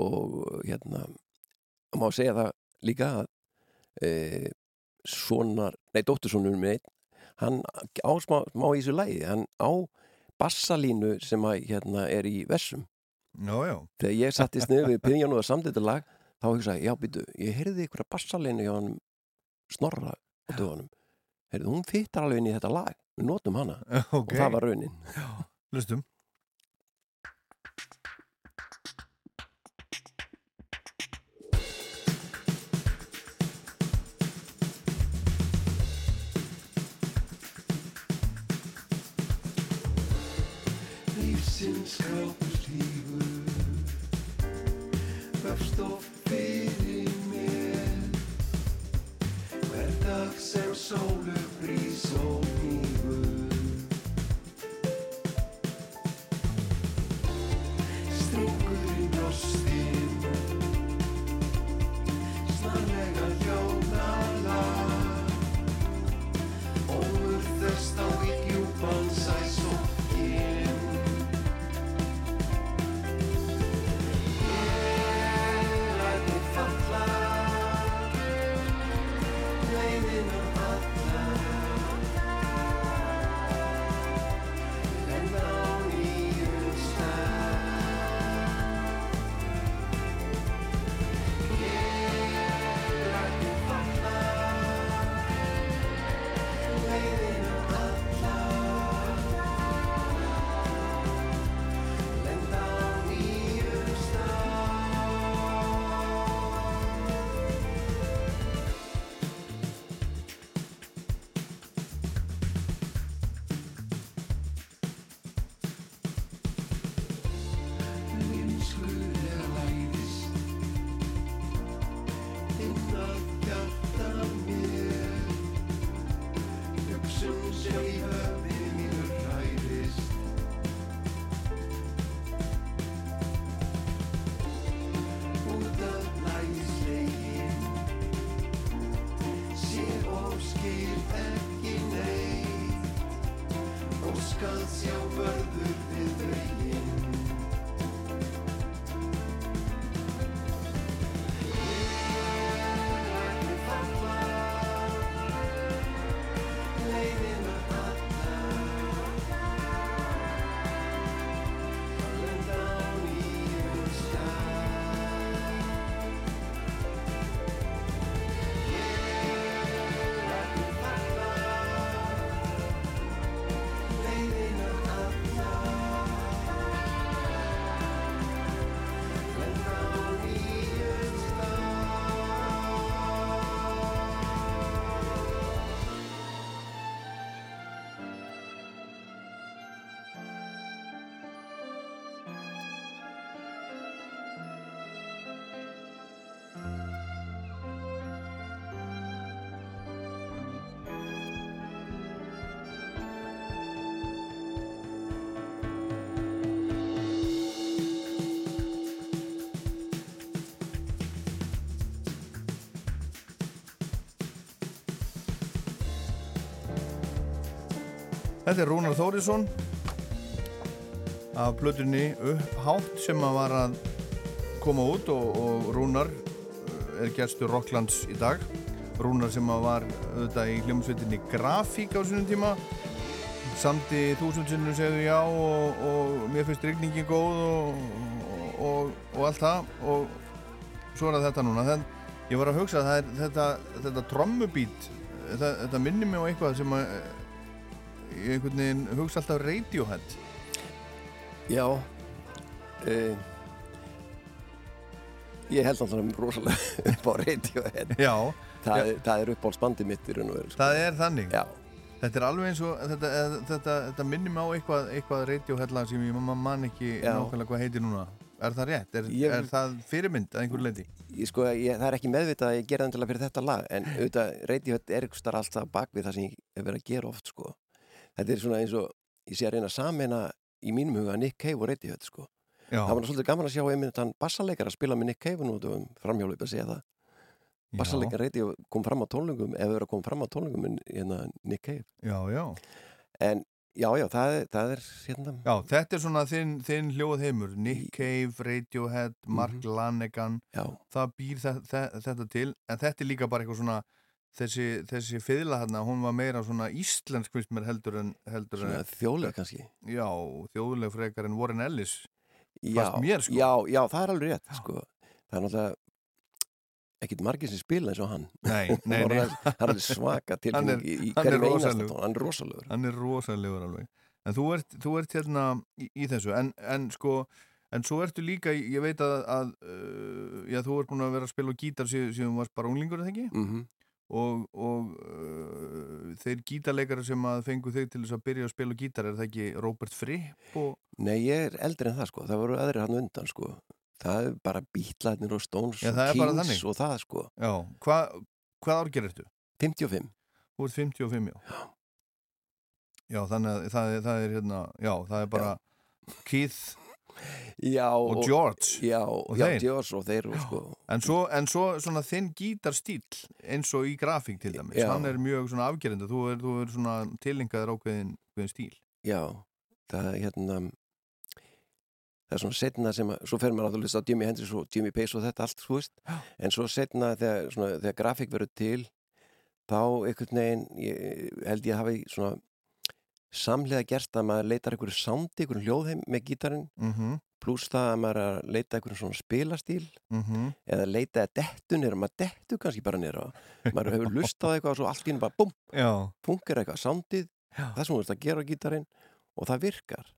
S10: og hérna má segja það líka að e, sonar, nei, dóttursonur minn einn, hann á smá, smá í þessu lagi, hann á bassalínu sem að hérna er í versum.
S2: já, já,
S10: Þegar ég sattist niður við píano og samtþetta lag, þá hugsaði, ég, já, býtu, ég heyrði ykkur að bassalínu hjá hann snorra á dögunum. Heyrðu, hún fittar alveg inn í þetta lag, við notum hana
S2: ok,
S10: og það var raunin.
S2: hlustum.
S11: Lífsins kápust lífur Vefst oft fyrir mér. Hver dag sem sólu brís og nýfur
S2: Þetta er Rúnar Þórisson af plötunni Upphátt sem að var að koma út og, og Rúnar uh, er gerstur Rocklands í dag. Rúnar sem að var auðvitað í hljómsveitinni Grafík á sínum tíma. Samti þúsundsinnum segðu já og, og mér finnst rigningin góð og, og, og allt það. Og svo er það þetta núna. Þann, ég var að hugsa að er þetta, þetta trommubít þetta, þetta minnir mig á eitthvað sem að ég einhvern veginn hugsa alltaf Radiohead
S10: Já uh, Ég held alltaf rosalega upp á Radiohead
S2: Já,
S10: Það, er, það er uppáhaldsbandi mitt í raun og veru sko.
S2: það er þannig
S10: Já,
S2: Þetta er alveg eins og þetta, þetta, þetta, þetta minnir mig á eitthvað, eitthvað Radiohead lag sem ég man, man ekki
S10: Já.
S2: nákvæmlega hvað heitir núna Er það rétt? Er,
S10: Ég-
S2: er það fyrirmynd að einhver leiti?
S10: ég, sko, ég, það er ekki meðvitað að ég gera endilega fyrir þetta lag en auðvitað Radiohead er starf alltaf bak við það sem ég hef verið að gera oft sko. Þetta er svona eins og ég sé að reyna samena í mínum huga Nick Cave og Radiohead sko.
S2: Já,
S10: Það var svolítið gaman að sjá einmitt hann bassaleikar að spila með Nick Cave nú um framhjálfið að segja það. Bassaleikar Radio kom fram á tónlingum ef verið að koma fram á tónlingum en hérna Nick Cave.
S2: Já, já.
S10: en já, já, það, það er hérna.
S2: Já, þetta er svona þinn, þinn hljóð heimur. Nick Cave, Radiohead, Mark
S10: Mhm.
S2: Lanegan.
S10: Já,
S2: það býr þe þe þetta til en þetta er líka bara eitthvað svona þessi, þessi fiðla hérna, hún var meira svona íslensk mér heldur en, heldur en
S10: þjóðlega kannski
S2: já, þjóðleg frekar en Warren Ellis
S10: já,
S2: mér, sko.
S10: já, já, það er alveg rétt sko. það er náttúrulega ekkit margir sem spila eins og hann
S2: Nei, nei, nei.
S10: það er alveg svaka tilfinning í, í
S2: hann er
S10: hverjum einasta
S2: rosalegur.
S10: tón hann er rosalegur
S2: hann er rosalegur alveg en þú ert, þú ert hérna í, í þessu en, en sko, en svo ertu líka ég veit að, að uh, já, þú ert búin að vera að spila á gítar síðan, þú varst bara unglingur, eða ekki?
S10: mm
S2: og, og uh, þeir gítarleikara sem að fengu þig til þess að byrja að spila gítar er það ekki Robert Fripp og
S10: Nei, ég er eldri en það sko, það voru aðrir hann undan sko. Það er bara bítlarnir og Stones
S2: Já,
S10: og Kings og það sko.
S2: Já, hva, hvað ár gerir þú?
S10: 55
S2: Þú ert 55, já. Já, þannig að það það er hérna, já, það er bara Keith
S10: Já,
S2: og George.
S10: Já,
S2: og
S10: já. George og þeir sko.
S2: En svo, en svo svona þinn gítarstíl eins og í grafík til dæmis hann er mjög svona afgerenda þú er, þú er svona tilengaður ákveðin, ákveðin stíl
S10: Já, það er hérna það er svona setna sem að, svo fer maður að hlusta á Jimi Hendrix og Jimmy Page og þetta allt, þú veist. En svo setna þegar, svona, þegar grafík verður til þá einhvern veginn ég, held ég hafi svona samlega gerst að maður leitar einhverju sándi, einhverju hljóðheim með gítarinn
S2: mm -hmm,
S10: pluss það að maður er að leita einhverjum svona spilastíl
S2: mm
S10: eða leita að dettu nýra, maður dettu kannski bara nýra maður hefur lustað eitthvað og svo allt í henni bara
S2: Já,
S10: funkar eitthvað sándið það sem þú veist að gera á gítarinn og það virkar.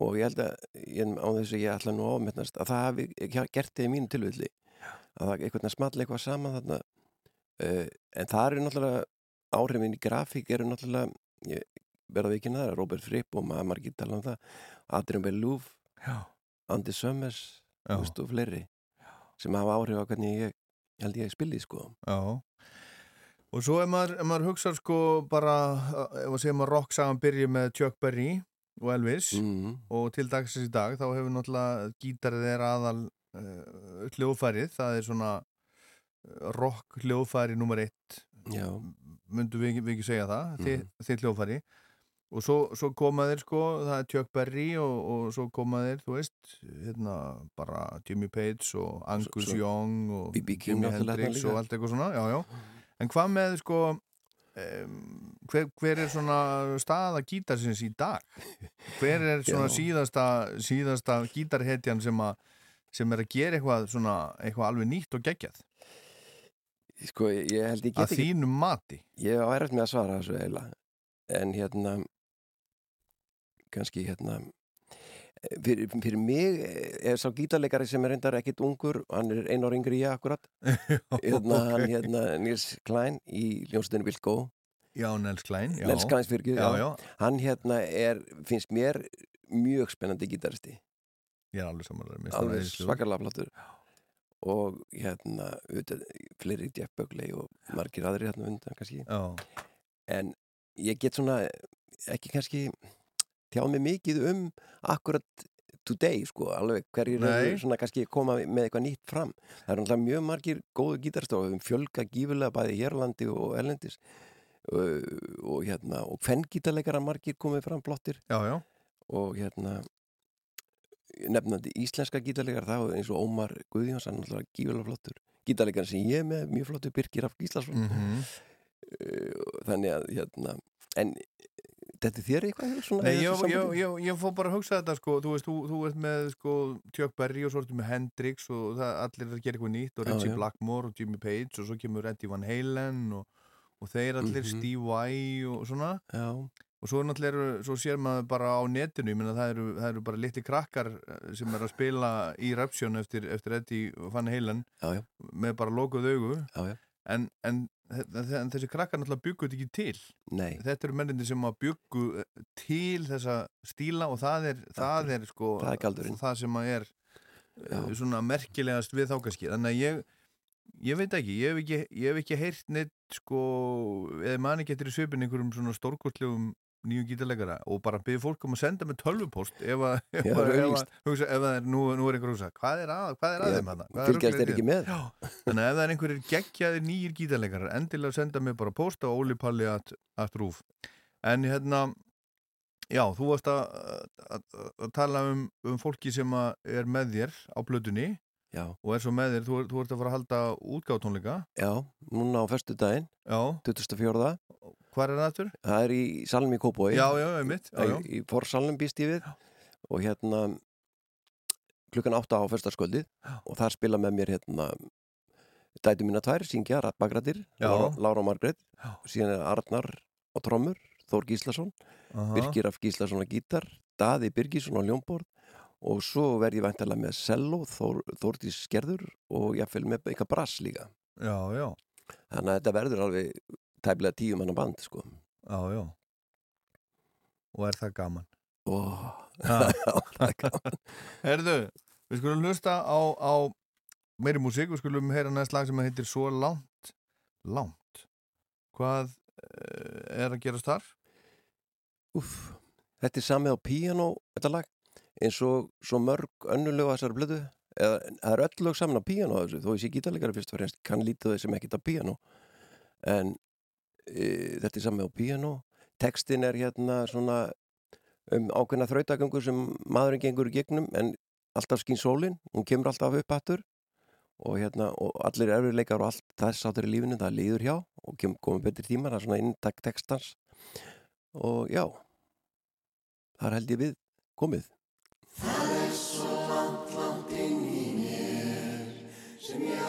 S10: Og ég held að ég, á þess að ég ætla nú ámennast að það hafi gert þið í mínu tilvilli að það einhvern veginn small eitthvað saman þarna. Uh, en það eru náttúrulega áhrifin í grafík eru náttúrulega ég verða ekki neðar, Robert Fripp og maður margir tala um það Adrian Bellouf, Andy Summers og fleiri sem hafa áhrif á hvernig ég held ég spili sko.
S2: Já. Og svo ef maður, ef maður hugsa sko bara, uh, ef að segja maður rocksagan byrji með Chuck Berry og Elvis
S10: mm.
S2: og til dagsins í dag þá hefur náttúrulega gítarið er aðal uh, hljóðfærið, það er svona uh, rock hljóðfæri nummer eitt.
S10: Já,
S2: myndum við, við ekki segja það
S10: Mhm.
S2: þið, hljófari og svo, svo koma þeir sko, það er Chuck Berry og, og svo koma þeir, þú veist hérna bara Jimmy Page og Angus
S10: svo-
S2: Young og.
S10: King
S2: Jimi
S10: náttúrulega
S2: Hendrix og allt eitthvað svona, já, já. En hvað með sko um, hver, hver er svona staða gítarsins í dag? Hver er svona
S10: Já.
S2: síðasta síðasta gítarhetjan sem að sem er að gera eitthvað svona eitthvað alveg nýtt og geggjað?
S10: Sko, ég held ég
S2: að
S10: get ekki
S2: þínum mati?
S10: Ég á erfitt með að svara þessu eiginlega. En hérna kannski hérna fyrir, fyrir mig er sá gítarleikari sem er reyndar ekkit ungur hann er einu ára yngri ég akkurat hérna, hann
S2: Ok.
S10: hérna Nils Klein í ljónstinu Vilkó.
S2: Já, Nels Klein já.
S10: Nels Kleins fyrir hann hérna er, finnst mér mjög spennandi gítaristi.
S2: Ég er alveg samanlega
S10: alveg svakarlega flottur. Og hérna auðvitað, fleiri Jeff Buckley og margir aðri hérna undan kannski.
S2: Já,
S10: en ég get svona ekki kannski tjáð mig mikið um akkurat today sko, alveg hverjir eru svona kannski koma með eitthvað nýtt fram. Það eru náttúrulega mjög margir góðu gítarstofum fjölga gífulega bæði hérlandi og erlendis. Og, og hérna og fenngítarleikara margir komið fram flottir
S2: já, já,
S10: og hérna nefnandi íslenska gítarleikar er eins og Ómar Guðjóns hann er náttúrulega gífulega flottur. Gítarleikar sem ég með mjög flottur Birgir Rafn Gíslason.
S2: Mhm.
S10: uh, þannig að hérna en þetta er þér eitthvað
S2: Nei, ég, ég, ég, ég fór bara að hugsa þetta sko, þú veist, þú, þú ert með sko Chuck Berry og svo ertu með Hendrix og það, allir er að gera eitthvað nýtt og
S10: Já,
S2: Richie
S10: já.
S2: Blackmore og Jimmy Page og svo kemur Eddie Van Halen og, og þeir allir
S10: Mhm.
S2: Steve Vai og svona
S10: Já,
S2: og svo náttúrulega eru, svo sér maður bara á netinu, ég meina það eru, það eru bara litli krakkar eh, sem er að spila í Rapsjón eftir, eftir Eddie Van Halen
S10: já, já,
S2: með bara lokuð augu
S10: já, já.
S2: en, en, en þessi krakkar náttúrulega byggu þetta ekki til.
S10: Nei,
S2: þetta eru mennindir sem að byggu til þessa stíla og það er, það er sko
S10: Það er
S2: það sem að er
S10: Já.
S2: uh, svona merkilegast við þákaski þannig að ég ég veit ekki, ég hef ekki, ég hef ekki heyrt neitt sko, eða man ekki eftir í svipin einhverjum svona stórkostlegum nýjum gítarleikara og bara byrja fólk um að senda með tölvupost ef að, ef
S10: Já,
S2: að, ef að, hugsa, ef að er, nú, nú er einhver hugsa hvað er að, hvað er að þeim er
S10: fylgjast
S2: í
S10: ekki með.
S2: Já, þannig að ef það er einhverjir geggjaðir nýjir gítarleikarar endilega senda mig bara post á rúf en hérna já, þú varst að, tala um, um fólki sem er með þér á blötunni
S10: Já,
S2: og er svo með þér, þú, er- þú ert að fara að halda útgáðtónleika
S10: já, núna á föstu daginn
S2: já,
S10: 24.
S2: hvað er það aftur?
S10: Það er í Salmi Kópói
S2: Já, já, einmitt já, já.
S10: Í, í forsalnum býst ég við og hérna klukkan 8 á föstaskvöldið og þar spila með mér hérna dætu mína tvær, syngja, Rattbagrættir
S2: Já.
S10: Lára, Lára Margrét
S2: Já.
S10: síðan er Arnar á trommur Þór Gíslason,
S2: Aha.
S10: Birgir af Gíslason á gítar Daði Birgisson á ljónborð og svo verð ég væntalega með cello, Þór, Þórdís Skerður og jáfnvel með eitthvað brass líka
S2: já, já,
S10: þannig að þetta verður alveg tæplega tíu manna band sko.
S2: Já, já. Og er það gaman?
S10: Og
S2: Ha.
S10: það er gaman.
S2: Herðu, við skulum hlusta á, á meiri músík, við skulum heyra næst lag sem heitir Svo langt, langt. Hvað uh, er að gerast þar?
S10: Úff, þetta er samið á píanó þetta lag, eins og svo mörg önnulegu þessari blödu. Eða það er öll lög saman á píanó á þessu þó ég sé gítarleikari fyrst og fremst kann lítið þau sem ekkert á píanó. En E, þetta er sami á piano tekstin er hérna svona um ákveðna þrautagöngur sem maðurinn gengur í gegnum en alltaf skýn sólinn, hún kemur alltaf upp hattur og hérna og allir erfiðleikar og allt þess áttur í lífinu það líður hjá og kem, komið betri tímar það er svona inntak tekstans og já þar held ég við komið.
S2: Það er svo langt langt inn í mér sem ég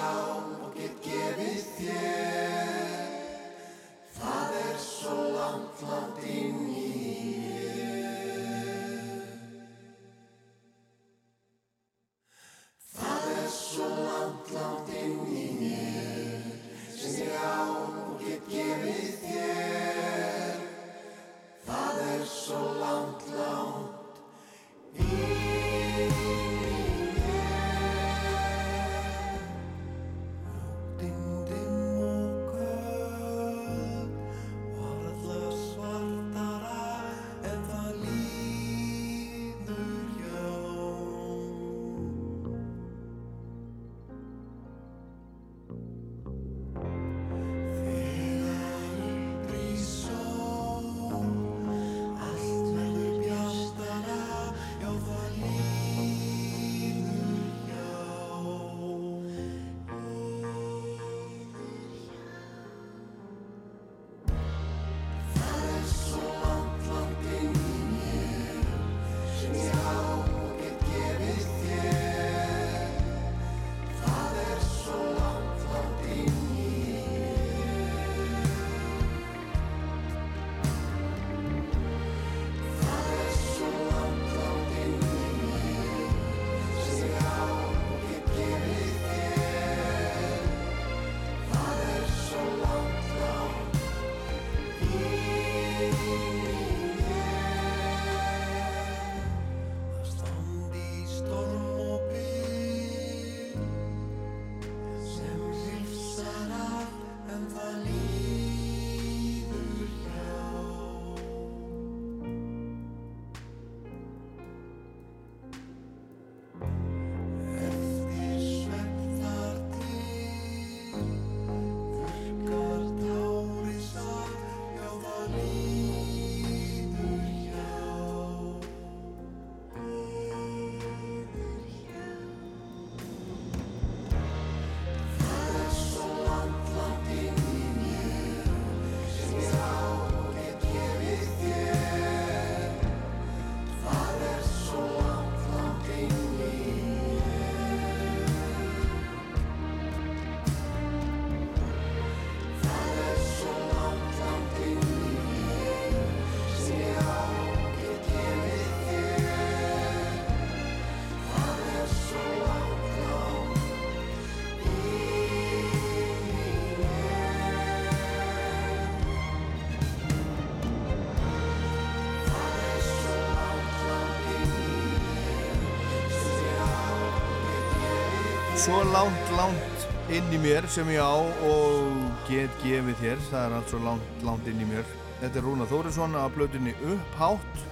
S2: á og get gefið þér, það er allt svo langt, langt inn í mér. Þetta er Rúna Þórisson að blöðunni Upphátt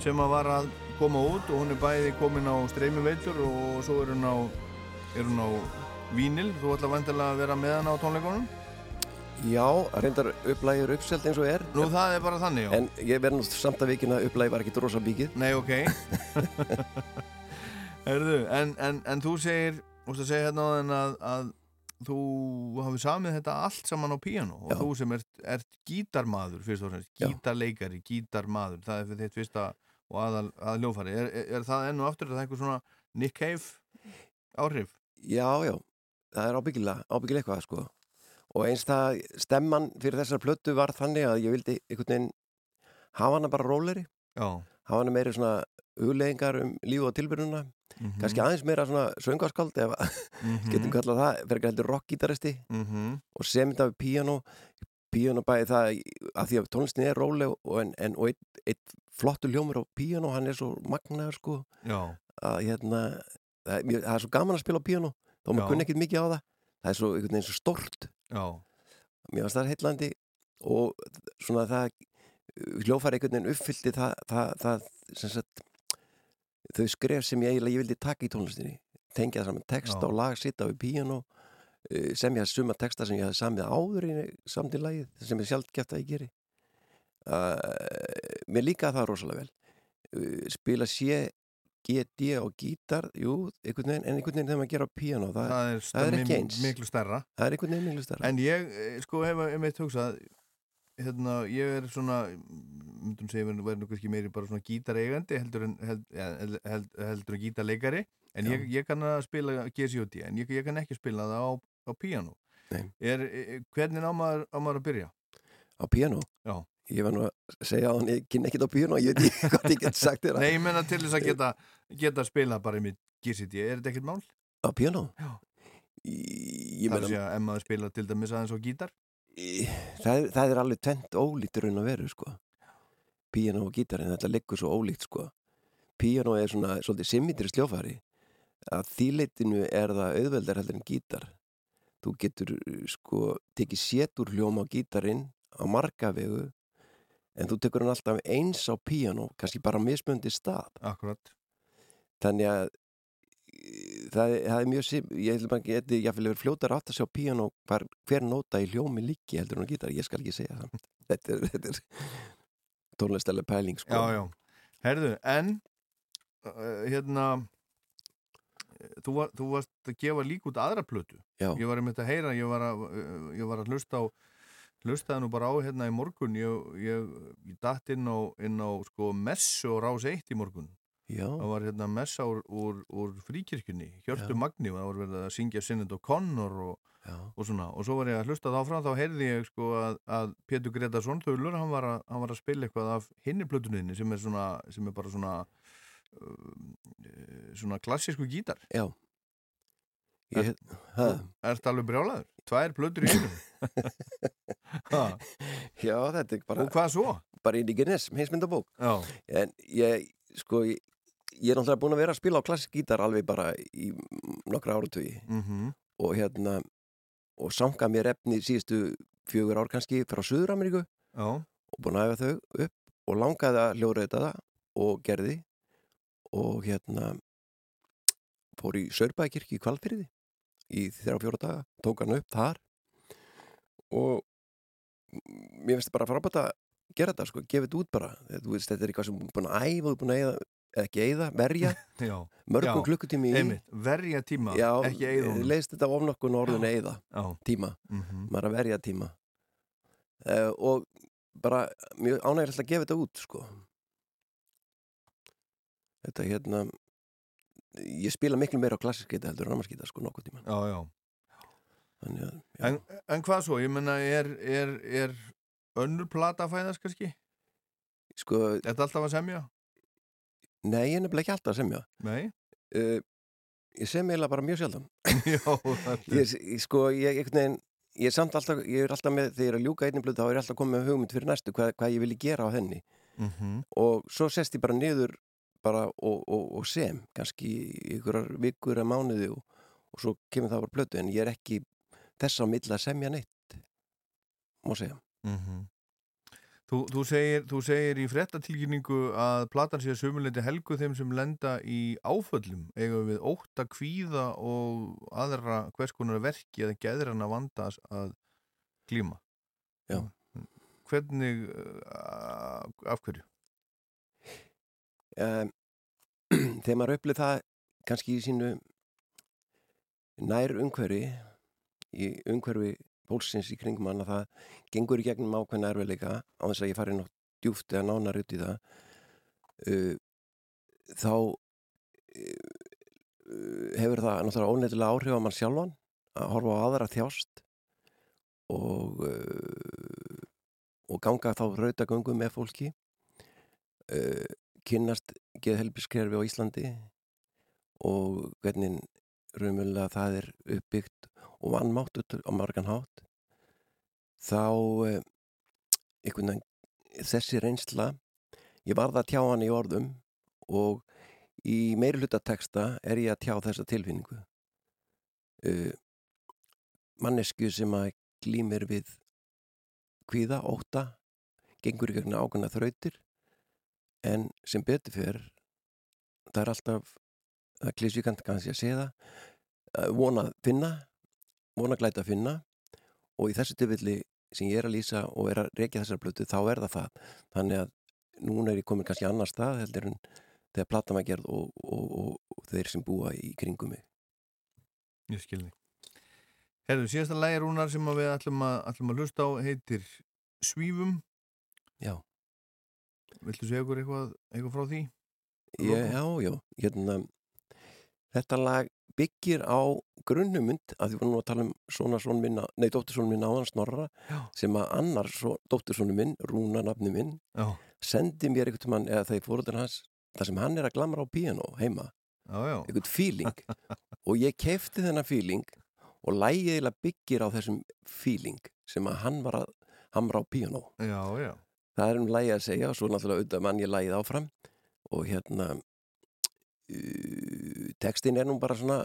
S2: sem að var að koma út og hún er bæði komin á streymiveitur og svo er hún á, er hún á vínil. Þú ætla vantilega að vera með hann á tónleikunum?
S10: Já, reyndar upplægur uppselt eins og er
S2: Nú það er bara þannig, já.
S10: En ég verð nú samt að vikina upplægi var ekki drosa bíkið
S2: Nei, ok. Herðu, en, en, en þú segir, þú veist að segja hérna að, að þú hafi samið þetta allt saman á píano og
S10: Já.
S2: þú sem ert, ert gítarmaður fyrst og fremst, gítarleikari, gítarmaður, það er fyrir þitt fyrsta og aðal, aðal ljófari. Er, er, er það enn og aftur, er það einhver svona Nick Cave áhrif?
S10: Já, já, það er ábyggilega, ábyggilega eitthvað sko Og eins það stemman fyrir þessar plötu var þannig að ég vildi einhvern veginn hafa hana bara róleri
S2: Já.
S10: Hafa hana meiri svona hugleðingar um lífu og tilbyrjununa
S2: Mhm.
S10: Kannski aðeins meira svona söngaskald ef
S2: Mhm.
S10: getum kallað það, fyrir ekki heldur rockgítaristi
S2: Mhm.
S10: og sem þetta við píano píano bæði það að því að tónlistin er róleg og, en, en, og eitt, eitt flottur ljómur á píano, hann er svo magnaður sko að hérna það mjög, það er svo gaman að spila á píano þó
S2: Já.
S10: maður kunni ekkit mikið á það það er svo, einhvern veginn svo stort
S2: Já.
S10: mér finnst það heillandi og svona það hljófari einhvern veginn uppfyllti það, það, það sem sagt þau skref sem ég eiginlega ég vildi taka í tónlistinni tengja það saman text og lag sitta við píano sem ég hafði suma texta sem ég hafði samið áður í samt í lagið sem ég sjálf gett að ég geri. Uh, mér líka það rosalega vel. Uh, spila sé GD og gítar, jú, einhvern veginn en einhvern veginn þegar maður gera á píano það,
S2: Það er,
S10: það er ekki eins.
S2: miklu stærra.
S10: það er einhvern veginn miklu stærra.
S2: En ég, eh, sko, hef einmitt hugsað, hérna, ég er svona, myndum segja, verður verður kannski meiri bara svona gítareigandi heldur en, held, held, held, heldur en gítarleikari, en ég, ég kann að spila GCOD, en ég, ég kann ekki spila það á, á píano.
S10: Nei.
S2: Er, er, hvernig á maður, á maður að byrja?
S10: á píano
S2: Já.
S10: ég var nú að segja að hann ég kynna ekkert á píano ég veit ekki hvað ég get sagt þér
S2: Nei, ég menna til þess að geta, geta spila bara með GCD, er þetta ekkert mál?
S10: á píano
S2: Já.
S10: ég
S2: að
S10: meina
S2: ef maður spila til dæmis aðeins á gítar?
S10: Það, það er alveg tvent ólíkt raun að veru sko. Píano og gítar en þetta liggur svo ólíkt sko. Píano er svona svolítið simmitri sljófari að þýleitinu er það auðveldar heldur en gítar. Þú getur sko tekið sétur hljóm á gítarinn á marga vegu en þú tekur hann alltaf eins á píano kannski bara mismöndi stað.
S2: Akkurat.
S10: þannig að það, það er mjög sim ég held að maður geti jáfnvel verið fljótar átt að sjá píano hvar, hver nóta í hljómi líki heldur en á gítar, ég skal ekki segja það þetta er, þetta er tónlistalega pæling sko
S2: Já, já. Herðu, en uh, hérna þú, var, þú varst að gefa lík út aðra plötu.
S10: Já.
S2: Ég var einmitt að heyra, ég var að, ég var að hlusta á hlustaði nú bara á hérna í morgun ég, ég, ég datt inn á, inn á sko messu og rás eitt í morgun
S10: Já.
S2: það var hérna messa úr, úr, úr fríkirkjunni, Hjörtu
S10: Já.
S2: Magni og það var verið að syngja Sinnend og Connor og, og svona, og svo var ég að hlusta þá frá þá heyrði ég sko að, að Pétur Gretarsson Þaulur, hann hann var að spila eitthvað af hinni plötuninni sem er svona sem er bara svona eh, svona klassísku gítar
S10: Já. Ég, ha,
S2: Ertu alveg brjálaður? Tvær plötur í einu
S10: já, þetta er bara
S2: Og hvað svo?
S10: bara í Guinness, heimsmyndabók
S2: Já,
S10: en ég, sko ég, ég er náttúrulega búin að vera að spila á klassik gítar alveg bara í nokkra áratugi.
S2: Mhm,
S10: og hérna og sanga mér efni síðustu fjögur ár kannski frá Suður-Ameríku. Og búin að hafa þau upp og langaði að hljóðreita það og gerði. Og hérna fór í Sörbækirkju í Kvalfyrði í þrjá fjóra daga, tók hann upp þar. Og mér finnst bara frábært að gera þetta sko, gefa þetta út bara. Veist, þetta er eitthvað sem búin að æfa er búin að ekki eyða, verja. Mörgum klukkutími í
S2: Einmitt, verja tíma,
S10: já,
S2: ekki eigða honum.
S10: leist þetta of nokkun orðin eyða.
S2: Já,
S10: tíma,
S2: mhm,
S10: maður er að verja tíma. Uh, og bara mjög ánægilegt að gefa þetta út sko. Þetta hérna ég spila miklu meira á klassiskita heldur en ramarskita sko nokkuð tíma
S2: já, já.
S10: Þannig.
S2: En, en hvað svo? Ég menna, er, er, er önnur plata að fæðast kannski?
S10: sko,
S2: Þetta alltaf að semja?
S10: Nei, ég er nefnilega ekki alltaf að semja
S2: Nei?
S10: uh, ég sem eiginlega bara mjög sjaldan
S2: Já, þetta
S10: ég, ég, sko, ég, einhvern veginn ég er samt alltaf, ég er alltaf með, þegar ég er að ljúka einnig blöð þá er ég alltaf komið með hugmynd fyrir næstu hvað, hvað ég vilji gera á henni
S2: Mhm.
S10: og svo sest ég bara niður bara og, og, og sem kannski einhverjar vikur eða mánuði og, og svo kemur það bara blötu en ég er ekki þess á milli að semja neitt má segja
S2: Mhm. Þú, þú, segir, þú segir í frettatilkynningu að platan sé að sumuleiti helgu þeim sem lenda í áföllum eiga við ótta kvíða og aðra hvers konar verki eða geðrana vandas að glíma.
S10: Já.
S2: Hvernig, uh, af hverju?
S10: um, þegar maður upplið það kannski í sínu nær umhverfi í umhverfi fólksins í kringum hann að það gengur í gegnum ákveðna erfiðleika á þess að ég fari nátt djúft eða nánar út í það. Uh, þá uh, hefur það náttúrulega ónefnilega áhrif á mann sjálfan að horfa á aðra þjást og uh, og ganga þá rautagöngu með fólki. Uh, kynnast geðhelbiskerfi á Íslandi og hvernig raunverulega það er uppbyggt og vannmáttur á margan hátt þá eh, veginn þessi reynsla ég varð að tjá hann í orðum og í meiri hluta texta er ég að tjá þessa tilfinningu. Uh, mannesku sem að glýmir við kvíða, óta gengur í gegna ákveðna þrautir en sem betur fyrir það er alltaf það klísjukant kannski að segja það vona að finna vona glæta að finna og í þessu tilfelli sem ég er að lýsa og er að reykja þessar blötu þá er það það þannig að núna er ég komin kannski annar stað heldur en þegar platan var gerð og, og, og, og þeir sem búa í kringum mig
S2: Ég skilði. Herðu, síðasta lægi rúnar sem að við ætlum að, ætlum að hlusta á heitir Svífum.
S10: Já.
S2: Viltu segja okkur eitthvað, eitthvað frá því?
S10: ég, Já, já, hérna þetta lag byggir á grunnumund að því vorum nú að tala um svona svona minna, nei, dóttursónu minn áðan snorra
S2: Já.
S10: sem að annar dóttursónu minn, Rúna nafni minn
S2: Já.
S10: sendi mér einhvern mann eða þegar fóröldur hans þar sem hann er að glamra á piano heima
S2: Já,
S10: einhvern feeling og ég kefti þennan feeling og lægið eiginlega byggir á þessum feeling sem að hann var að hamra á piano
S2: Já, já.
S10: það er um lægið að segja og svo náttúrulega auðvitað mann ég lægið áfram og hérna uh, textin er nú bara svona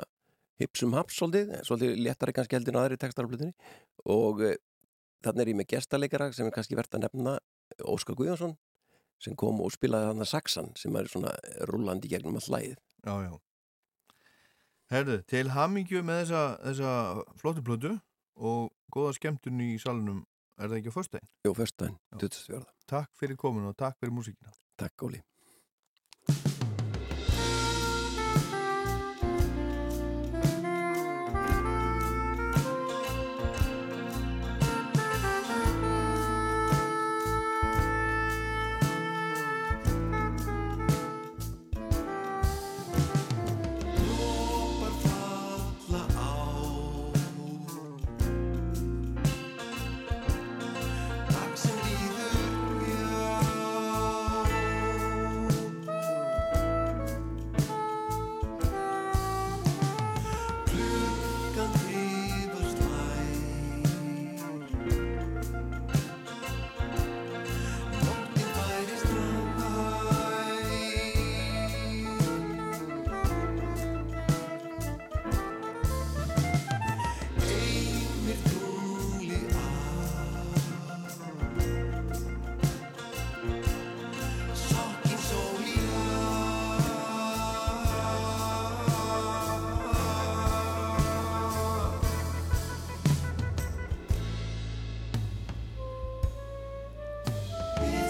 S10: hipsum haps svolítið, svolítið léttari kannski heldur en aðri blutinni og uh, þannig er ég með gestaleikara sem er kannski verðt að nefna Óskar Guðjónsson sem kom og spilaði þarna saxan sem er svona rullandi gegnum all lægið
S2: Já, já. Herðu, til hamingju með þessa, þessa flottu plötu og góða skemmtun í salunum, er það ekki á föstudaginn?
S10: Jó, föstudaginn, 24.
S2: Takk fyrir komin og takk fyrir músíkina.
S10: Takk, Óli.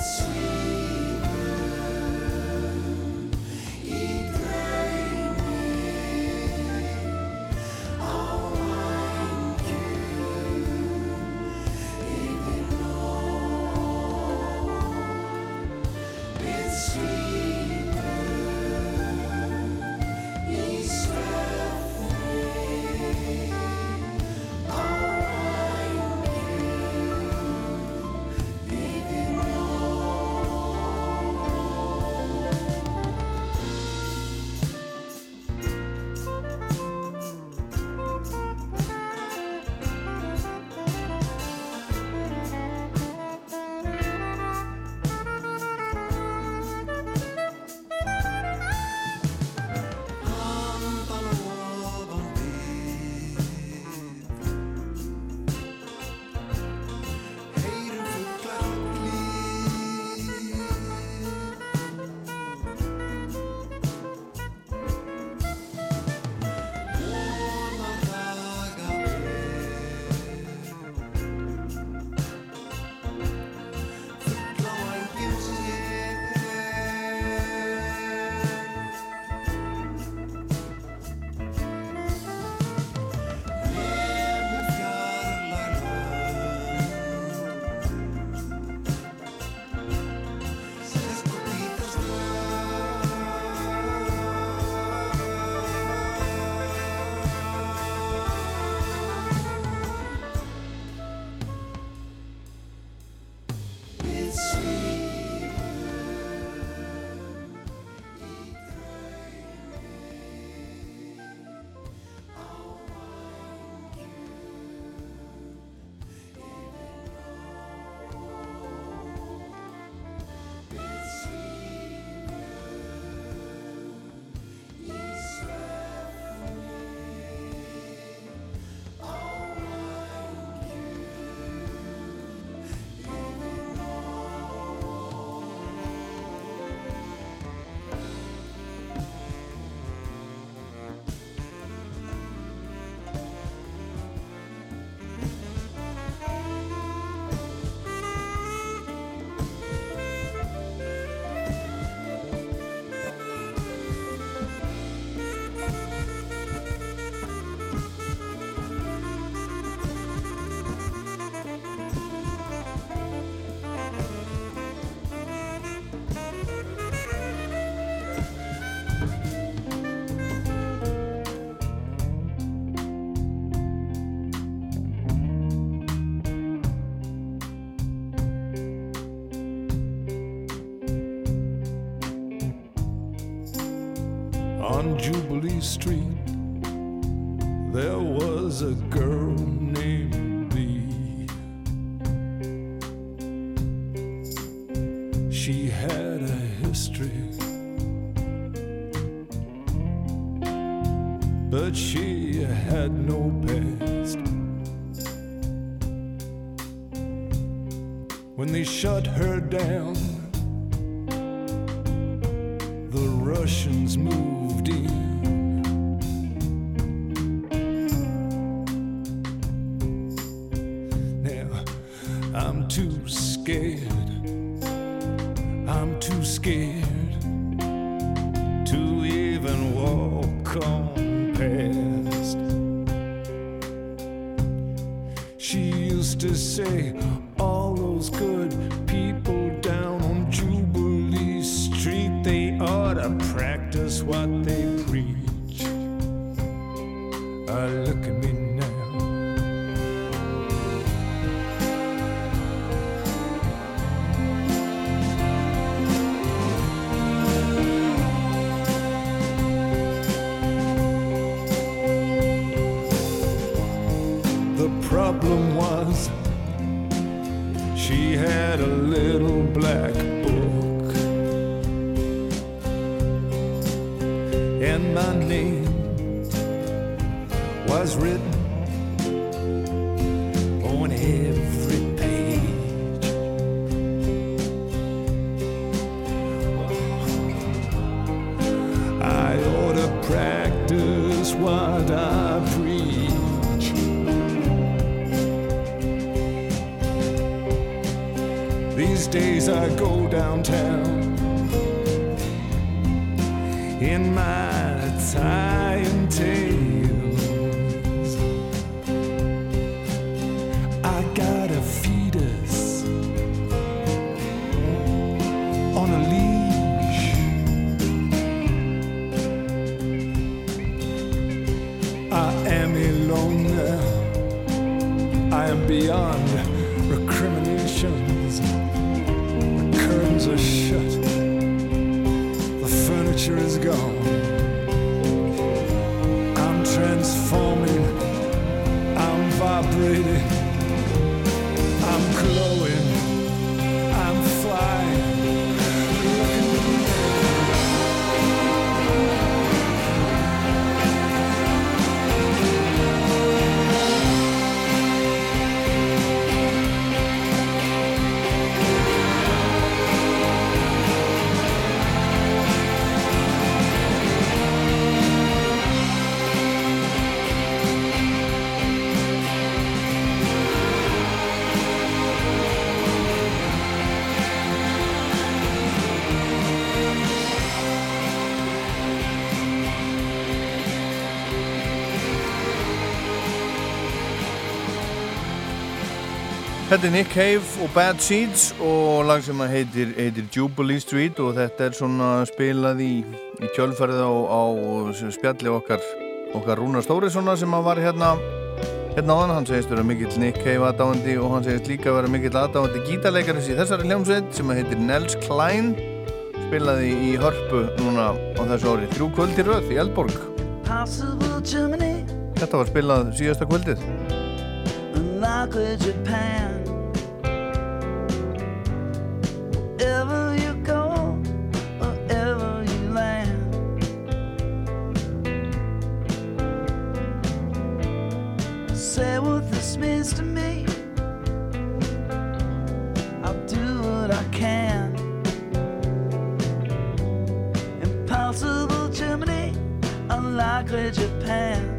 S11: Við a girl named Bee. She had a history, but she had no past. When they shut her down, the Russians moved in.
S2: Þetta er Nick Cave og Bad Seeds og lag sem heitir, heitir Jubilee Street og þetta er svona spilað í, í kjölferð á, á spjalli okkar, okkar Rúnar Stórissonar sem var hérna hérna áðan, hann segist vera mikill Nick Cave aðdáandi og hann segist líka vera mikill aðdáandi gítarleikaris í þessari hljómsveit sem heitir Nels Klein. Spilaði í hörpu núna á þessu ári. Þrjú kvöldi röð í
S5: Germany,
S2: Þetta var spilað síðasta kvöldið
S12: hand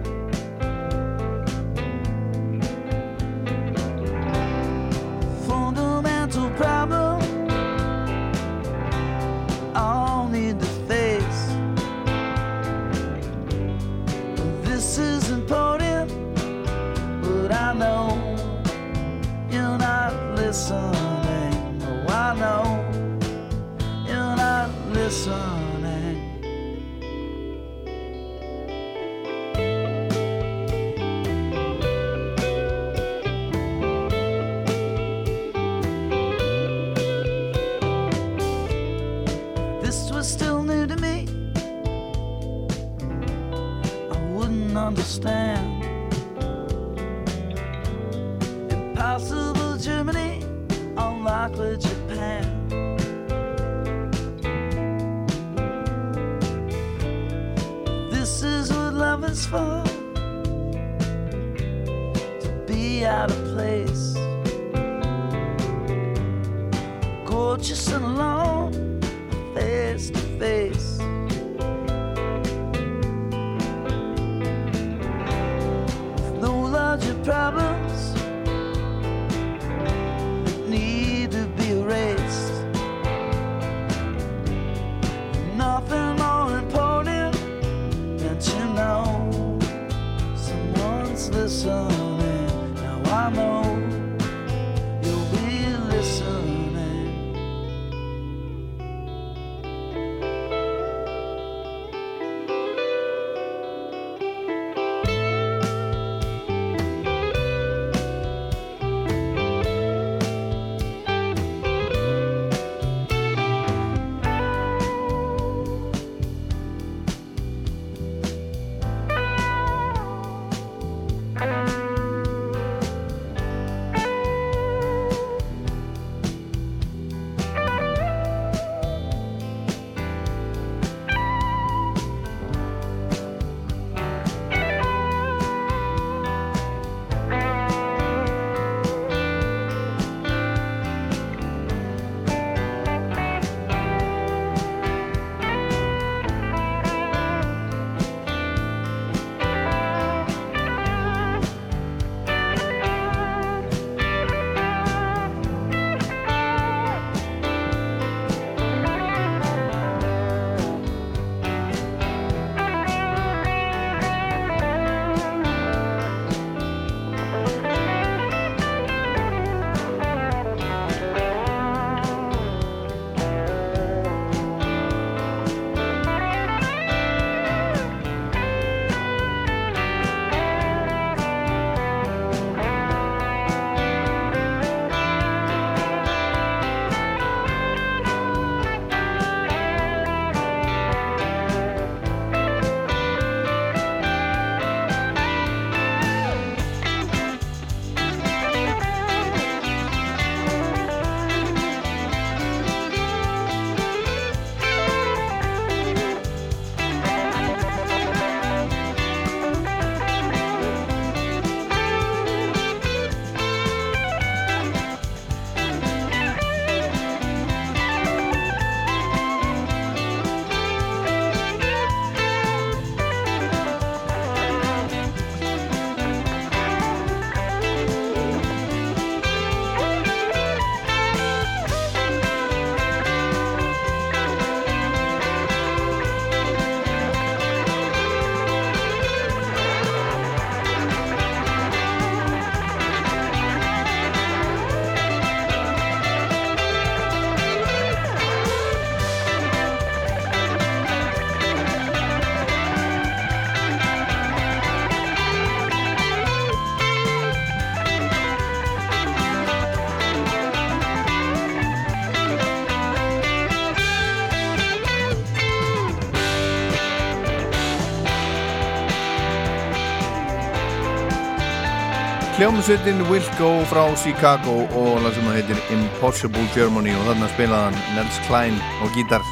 S2: Hljómsveitin Will Go frá Chicago og lag sem heitir Impossible Germany og þarna spilaði hann Nels Klein á gítar.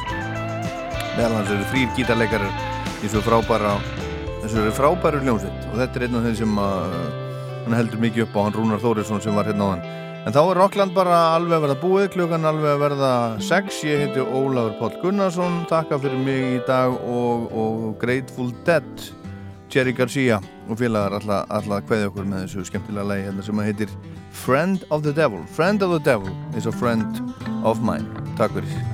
S2: Meðal hans eru þrýr gítarleikarar í þessu frábæra þessu eru frábæru hljómsveit og þetta er einn af þeim sem að, hann heldur mikið upp á hann Rúnar Þórisson sem var hérna á hann en þá er Rockland bara alveg að verða búið klukkan alveg að verða 6 ég heiti Ólafur Páll Gunnarsson takka fyrir mig í dag og, og Grateful Dead Jerry Garcia og félagar alltaf hveði okkur með þessu skemmtilega lagi hérna sem heitir Friend of the Devil. Friend of the Devil is a friend of mine. Takk fyrir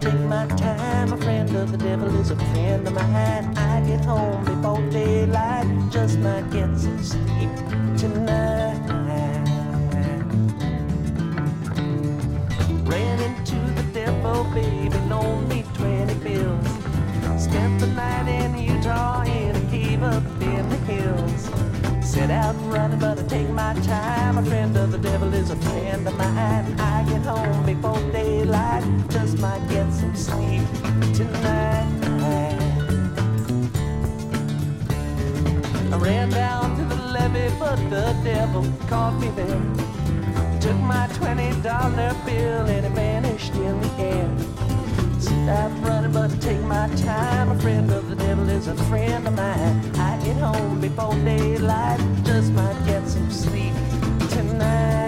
S7: take my time. A friend of the devil is a friend of mine. I get home before daylight, just might get some sleep tonight. Ran into the devil, baby, loaned me 20 bills. Spent the night in Utah time. A friend of the devil is a friend of mine. I get home before daylight, just might get some sleep tonight. I ran down to the levee, but the devil caught me there. Took my twenty dollar bill and it vanished in the air nothing but to take my time. A friend of the devil is a friend of mine. I get home before daylight, just might get some sleep tonight.